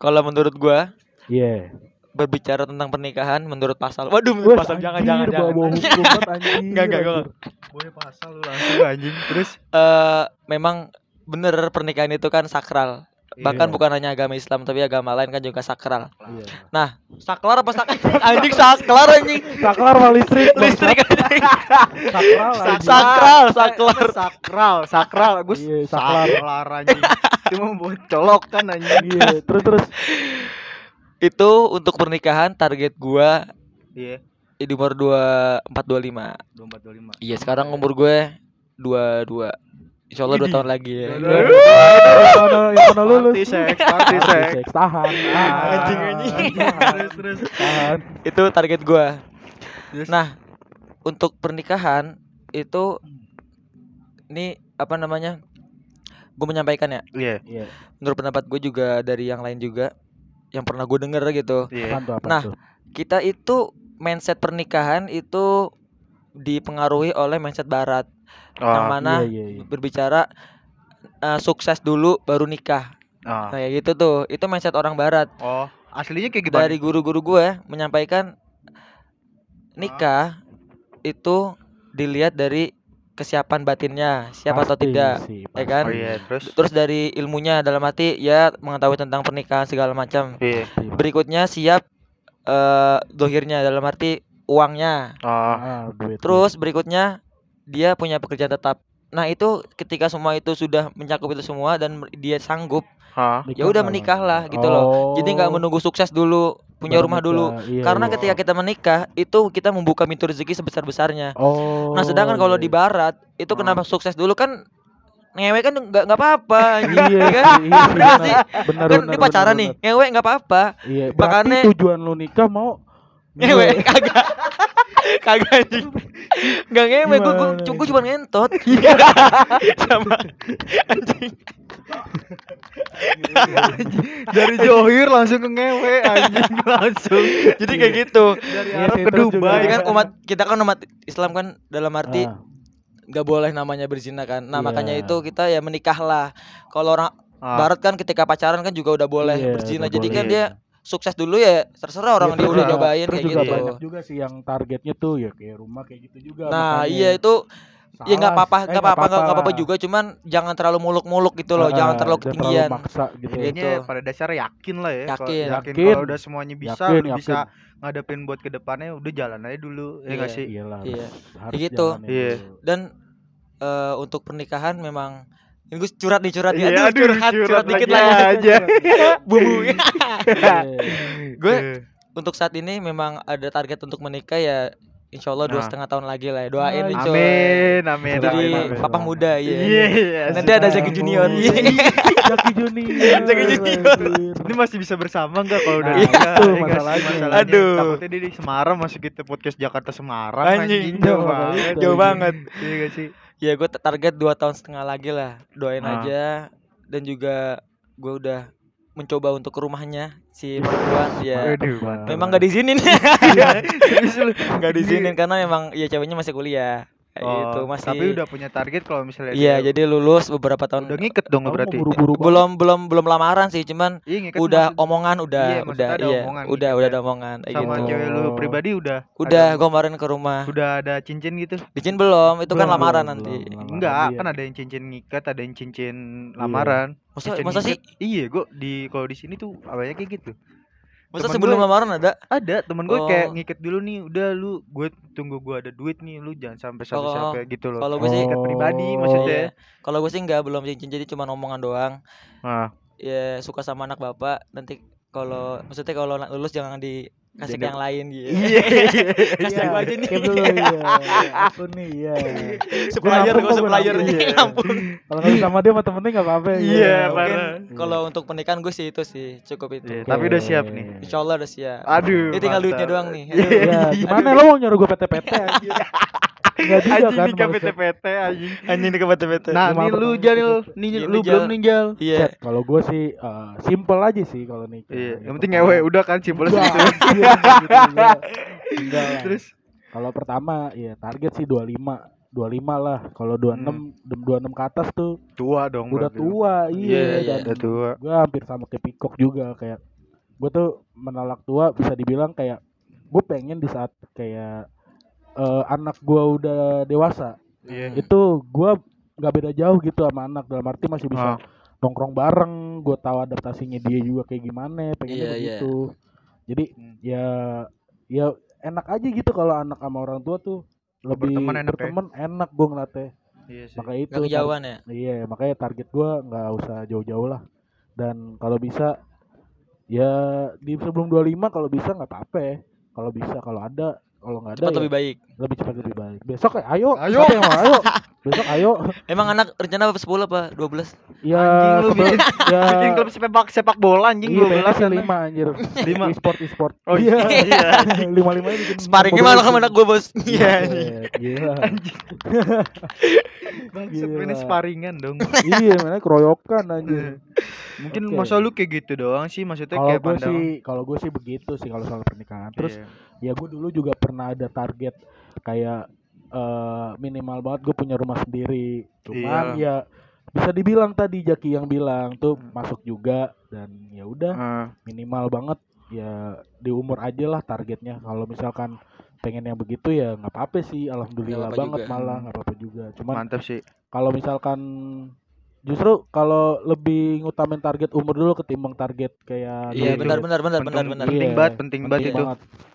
Kalau menurut gua Iya. berbicara tentang pernikahan menurut pasal. Waduh, menurut Wes, pasal jangan anjir, jangan jangan. bawa-bawa hukum anjing. Enggak, enggak, enggak. Boleh pasal lu langsung anjing. Terus Eh memang bener pernikahan itu kan sakral. Bahkan Iya. bukan hanya agama Islam tapi agama lain kan juga sakral. Iya. Nah, saklar apa sakral? anjing saklar anjing. Saklar sama listrik. Listrik anjing. Sakral. Sakral, saklar. sakral, sakral. Gue Iya, saklar. saklar anjing. Cuma buat colok kan anjing. Iya, terus terus. Itu untuk pernikahan target gua Iya. di umur 24 25. 24 25. Iya, sekarang umur gue 22. Insya Allah dua tahun lagi ya. Dua tahun. Yang mana lulus? Party sex, party. Tahan. tahan, Anjing, anjing. tahan, Terus terus. Tahan. Itu target gua. Terus? Nah, untuk pernikahan itu ini apa namanya? Gue menyampaikan ya. Iya, Iya. Menurut pendapat gue juga dari yang lain juga yang pernah gue denger gitu. iya. Apaan Nah? Kita itu mindset pernikahan itu dipengaruhi oleh mindset barat yang Oh, mana Iya, iya, iya. berbicara eh, sukses dulu baru nikah. oh. Kayak gitu tuh. Itu mindset orang barat. Oh, aslinya kayak gimana? Dari guru-guru gue menyampaikan nikah itu dilihat dari kesiapan batinnya, siap atau Pasti tidak. sih, ya kan? Oh iya, terus. Terus dari ilmunya dalam arti ya mengetahui tentang pernikahan segala macam. Iya. Berikutnya siap eh dohirnya dalam arti uangnya. Oh, Ah, duit, Terus berikutnya dia punya pekerjaan tetap. Nah, itu ketika semua itu sudah mencakup itu semua dan dia sanggup, ya udah Nikah menikahlah nggak? gitu loh. Jadi nggak Oh, menunggu sukses dulu, punya baru rumah dulu. Iya, Karena iya. ketika kita menikah itu kita membuka pintu rezeki sebesar-besarnya. Oh. Nah, sedangkan kalau iya, di iya. barat itu Ah. kenapa sukses dulu kan ngewe kan nggak nggak apa-apa anjing, Iya, ya kan? iya Iya benar. sih. Benar, Kan benar, di pacaran benar, nih, benar. ngewe nggak apa-apa. Iya, Makanya- tujuan lu nikah mau Ngewe kagak. Kagak anjing. Enggak ngewe, gua ini? cuma ngentot. Sama anjing. Dari Johir langsung ke ngewe anjing langsung. Jadi kayak gitu. Dari Iya Arab ke. Dubai. Kan umat kita kan umat Islam kan dalam arti Ah, nggak boleh namanya berzina kan. Nah, Iya. makanya itu kita ya menikahlah. Kalau orang Ah, barat kan ketika pacaran kan juga udah boleh Iya, berzina. Jadi kan boleh. dia sukses dulu ya terserah orang iya, dia udah juga- nyobain terus kayak juga gitu. banyak juga sih yang targetnya tuh ya kayak rumah kayak gitu juga. Nah, makanya iya itu ya nggak salah. apa-apa, Eh, nggak apa-apa, nggak apa-apa lah. juga. Cuman jangan terlalu muluk-muluk gitu loh, Ah, jangan terlalu ketinggian. maksa gitu. Iya. Kayaknya Gitu. pada dasarnya yakin lah ya. Kalau- Yakin. yakin. Yakin. Kalau udah semuanya bisa, Yakin, yakin. bisa ngadepin buat ke depannya udah jalan aja dulu. Ya nggak Iya. sih? Iyalah. Iya. Harus gitu. Iya. Dan eh, untuk pernikahan memang ini gue curhat nih curhat nih. Iya, Aduh, aduh, curhat, curhat curhat dikit lagi lah. aja. Bumbu. Iya. gue Eh, untuk saat ini memang ada target untuk menikah ya Insya Allah dua Nah. setengah tahun lagi lah ya doain nih Amin. coy. Amin, amin, Jadi amin, amin. papa muda ya. Iya, iya. Nanti ada Zaki Junior. Iya. Jaki Junior. Zaki Junior. Ini masih bisa bersama nggak kalau udah Nah, nikah? itu Ya sih? masalahnya. Aduh. Takutnya dia di Semarang masuk kita podcast Jakarta Semarang Anjing, jauh jauh banget. Jauh banget. Iya nggak sih? Ya gue target dua tahun setengah lagi lah. Doain Ah. aja dan juga gue udah mencoba untuk ke rumahnya si perempuan ya. Aduh. Memang gak diizinin. Serius lu? Gak diizinin karena memang ya ceweknya masih kuliah. Kayak Oh, gitu masih. Tapi udah punya target kalau misalnya Iya, dia jadi lulus beberapa tahun. udah ngiket dong berarti. buru-buru belum belum belum lamaran sih, cuman Iya, ngiket udah maksud- omongan udah Iya, udah ada iya omongan udah gitu udah ya. ada omongan kayak sama gitu. cewek lu pribadi udah Udah ada- gue kemarin ke rumah. udah ada cincin gitu? Dicin belum? Itu kan Belum, lamaran belum, nanti. belum. Enggak, dia. kan ada yang cincin ngikat, ada yang cincin Iya. lamaran. Masa Cincin masa sih? Iya, gua di kalau di sini tuh awalnya kayak gitu. Masa Temen sebelum gue- lamaran ada? Ada temen gue Oh. kayak ngikat dulu nih, udah lu gue tunggu gue ada duit nih, lu jangan sampai sampai Oh, sampai gitu loh. kalau gue sih- ngikat pribadi Oh. maksudnya. Iya. Kalau gue sih enggak belum cincin jadi cuma omongan doang. Nah, Ya suka sama anak bapak nanti kalau maksudnya kalau lulus jangan dikasih Jadi- yang lain gitu. iya. Kasih Iya, aku aja nih. skip dulu iya. Aku nih iya. supplier Gua supplier gua nih. ampun. Kalau nggak sama dia sama temennya nggak apa-apa. Iya, Mungkin kalau untuk pernikahan gue sih itu sih cukup itu. Iya, tapi udah siap nih. Insya Allah udah siap. Aduh. Ini tinggal duitnya doang nih. Iya. Iya, gimana lo mau nyuruh gue PT-PT anjir? Enggak juga Anjing kan. nikah maksudnya. PT-PT anjing. Anjing di Nah, nih lu pertanyaan Jalil, gitu. nih Iya, lu belum Jal. nih Jal. Iya. Kalau gue sih eh, simple aja sih kalau nikah. Iya, Gitu. yang penting ngewe udah kan simpel Enggak, gitu. gitu. Terus Kalau pertama ya target sih 25 25 lah. Kalau 26 26 ke atas tuh tua dong udah tua. Iya, Iya, iya. dan Udah tua. gue hampir sama kayak Pikok juga kayak gue tuh menolak tua bisa dibilang kayak gue pengen di saat kayak eh, anak gue udah dewasa Iya. itu gue nggak beda jauh gitu sama anak dalam arti masih bisa Ah. nongkrong bareng gue tahu adaptasinya dia juga kayak gimana pengennya Iya, iya. begitu jadi Hmm. ya ya enak aja gitu kalau anak sama orang tua tuh lebih Berteman enak ya? berteman enak gue ngeliatnya Iya sih. makanya itu kejauhan ya. Iya, makanya target gua nggak usah jauh-jauh lah. Dan kalau bisa ya di sebelum 25 kalau bisa nggak apa-apa ya. Kalau bisa, kalau ada, kalau nggak ada Cepat ya lebih baik. Lebih cepat lebih baik. Besok ya, ayo. Ayo. Yang mau? Ayo. besok ayo Emang anak rencana apa 10 apa 12? ya Anjing lu ya bikin klub sepak sepak bola anjing iya, 12 pengennya sih kan. lima anjir Lima. e-sport e-sport Oh iya iya. lima lima bikin Sparringnya malah sama anak gue bos. Iya. Buset, gila Bangsat Gila. ini sparingan dong. iya mana keroyokan anjir Mungkin Oke. masa lu kayak gitu doang sih maksudnya kalau kayak gue pandang. sih kalau gue sih begitu sih kalau soal pernikahan terus Iya. ya gue dulu juga pernah ada target kayak eh, minimal banget gue punya rumah sendiri cuman Iya. ya bisa dibilang tadi Jaki yang bilang tuh masuk juga dan ya udah Ah, minimal banget ya di umur aja lah targetnya kalau misalkan pengen yang begitu ya nggak apa-apa sih alhamdulillah apa-apa banget juga. malah nggak apa-apa juga cuman mantap sih. kalau misalkan justru kalau lebih ngutamin target umur dulu ketimbang target kayak Iya Gitu. benar benar benar benar Penting- benar. penting Iya, banget, penting banget itu.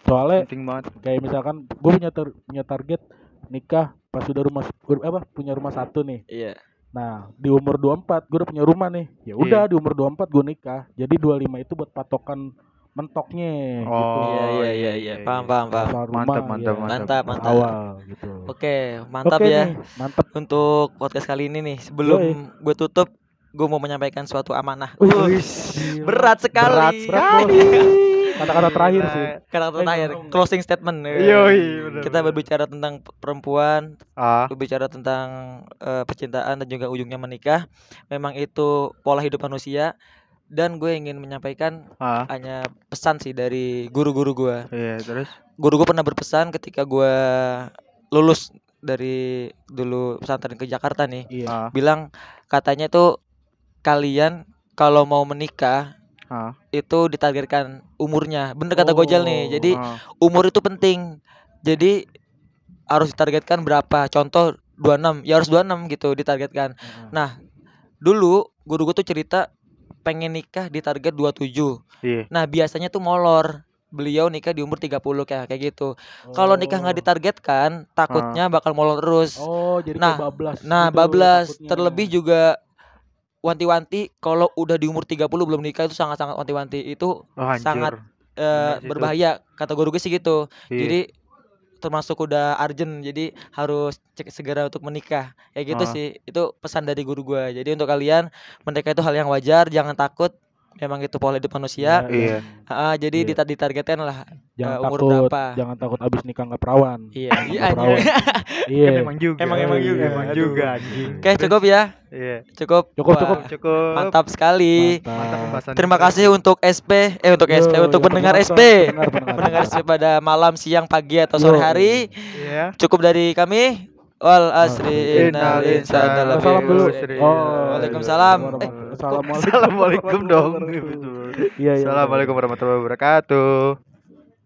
soalnya Penting banget. kayak misalkan gue punya tar- punya target nikah pas udah rumah apa punya rumah satu nih Iya. nah di umur 24 gue udah punya rumah nih ya udah di umur 24 gue nikah jadi 25 itu buat patokan mentoknya gitu Oh, Iya iya iya iya. Paham paham paham. Soal Mantap, rumah, mantap, ya, Mantap pas mantap. awal gitu Oke, mantap Oke ya nih, mantap untuk podcast kali ini nih. Sebelum Yoi. gue tutup, gue mau menyampaikan suatu amanah. Gila. berat sekali. berat bos kata-kata terakhir sih Kata-kata Eh, terakhir, closing statement. Yoi, benar, Kita berbicara tentang perempuan, Ah, berbicara tentang eh, percintaan dan juga ujungnya menikah. Memang itu pola hidup manusia. Dan gue ingin menyampaikan ah. hanya pesan sih dari guru-guru gue. Iya, terus Guru gue pernah berpesan ketika gue lulus dari dulu pesantren ke Jakarta nih. iya ah, bilang katanya tuh kalian kalau mau menikah ah, itu ditargetkan umurnya bener kata Gojal nih jadi ah. umur itu penting jadi harus ditargetkan berapa contoh 26 ya harus 26 gitu ditargetkan Heeh. nah dulu guru gue tuh cerita pengen nikah di target 27 Iya. nah biasanya tuh molor beliau nikah di umur 30 kayak kayak gitu kalau nikah nggak Oh. ditargetkan takutnya bakal molor terus oh jadi Nah, bablas Nah, gitu bablas takutnya. terlebih juga wanti-wanti kalau udah di umur 30 belum nikah itu sangat-sangat wanti-wanti. Itu Oh, sangat eh, itu. berbahaya kata guru gue sih gitu. Iya. Jadi termasuk udah urgent jadi harus cek segera untuk menikah. Ya gitu Ah. sih. Itu pesan dari guru gue. Jadi untuk kalian menikah itu hal yang wajar, jangan takut. Memang itu pola hidup manusia. Ya, Iya. Ah, jadi Iya. ditar- ditargetkan lah. jangan eh, umur takut berapa. jangan takut abis nikah nggak perawan Iya, iya perawan. iya Kan emang juga. Emang- emang juga. Emang Aduh. juga. Oke, cukup ya. Iya. Cukup. Cukup, Wah, cukup. Cukup. Mantap sekali. Mantap Mantap. pembahasan Terima kasih untuk SP, eh untuk Yo, SP, untuk yang pendengar SP, pendengar, pendengar. pendengar SP pada malam, siang, pagi atau sore Yo. hari. Iya. Cukup dari kami. Wal asri Innal insana lafi salam dulu khusr. Oh, Waalaikumsalam. iya. Eh, Assalamualaikum. Assalamualaikum dong. Iya, iya. Assalamualaikum warahmatullahi wabarakatuh.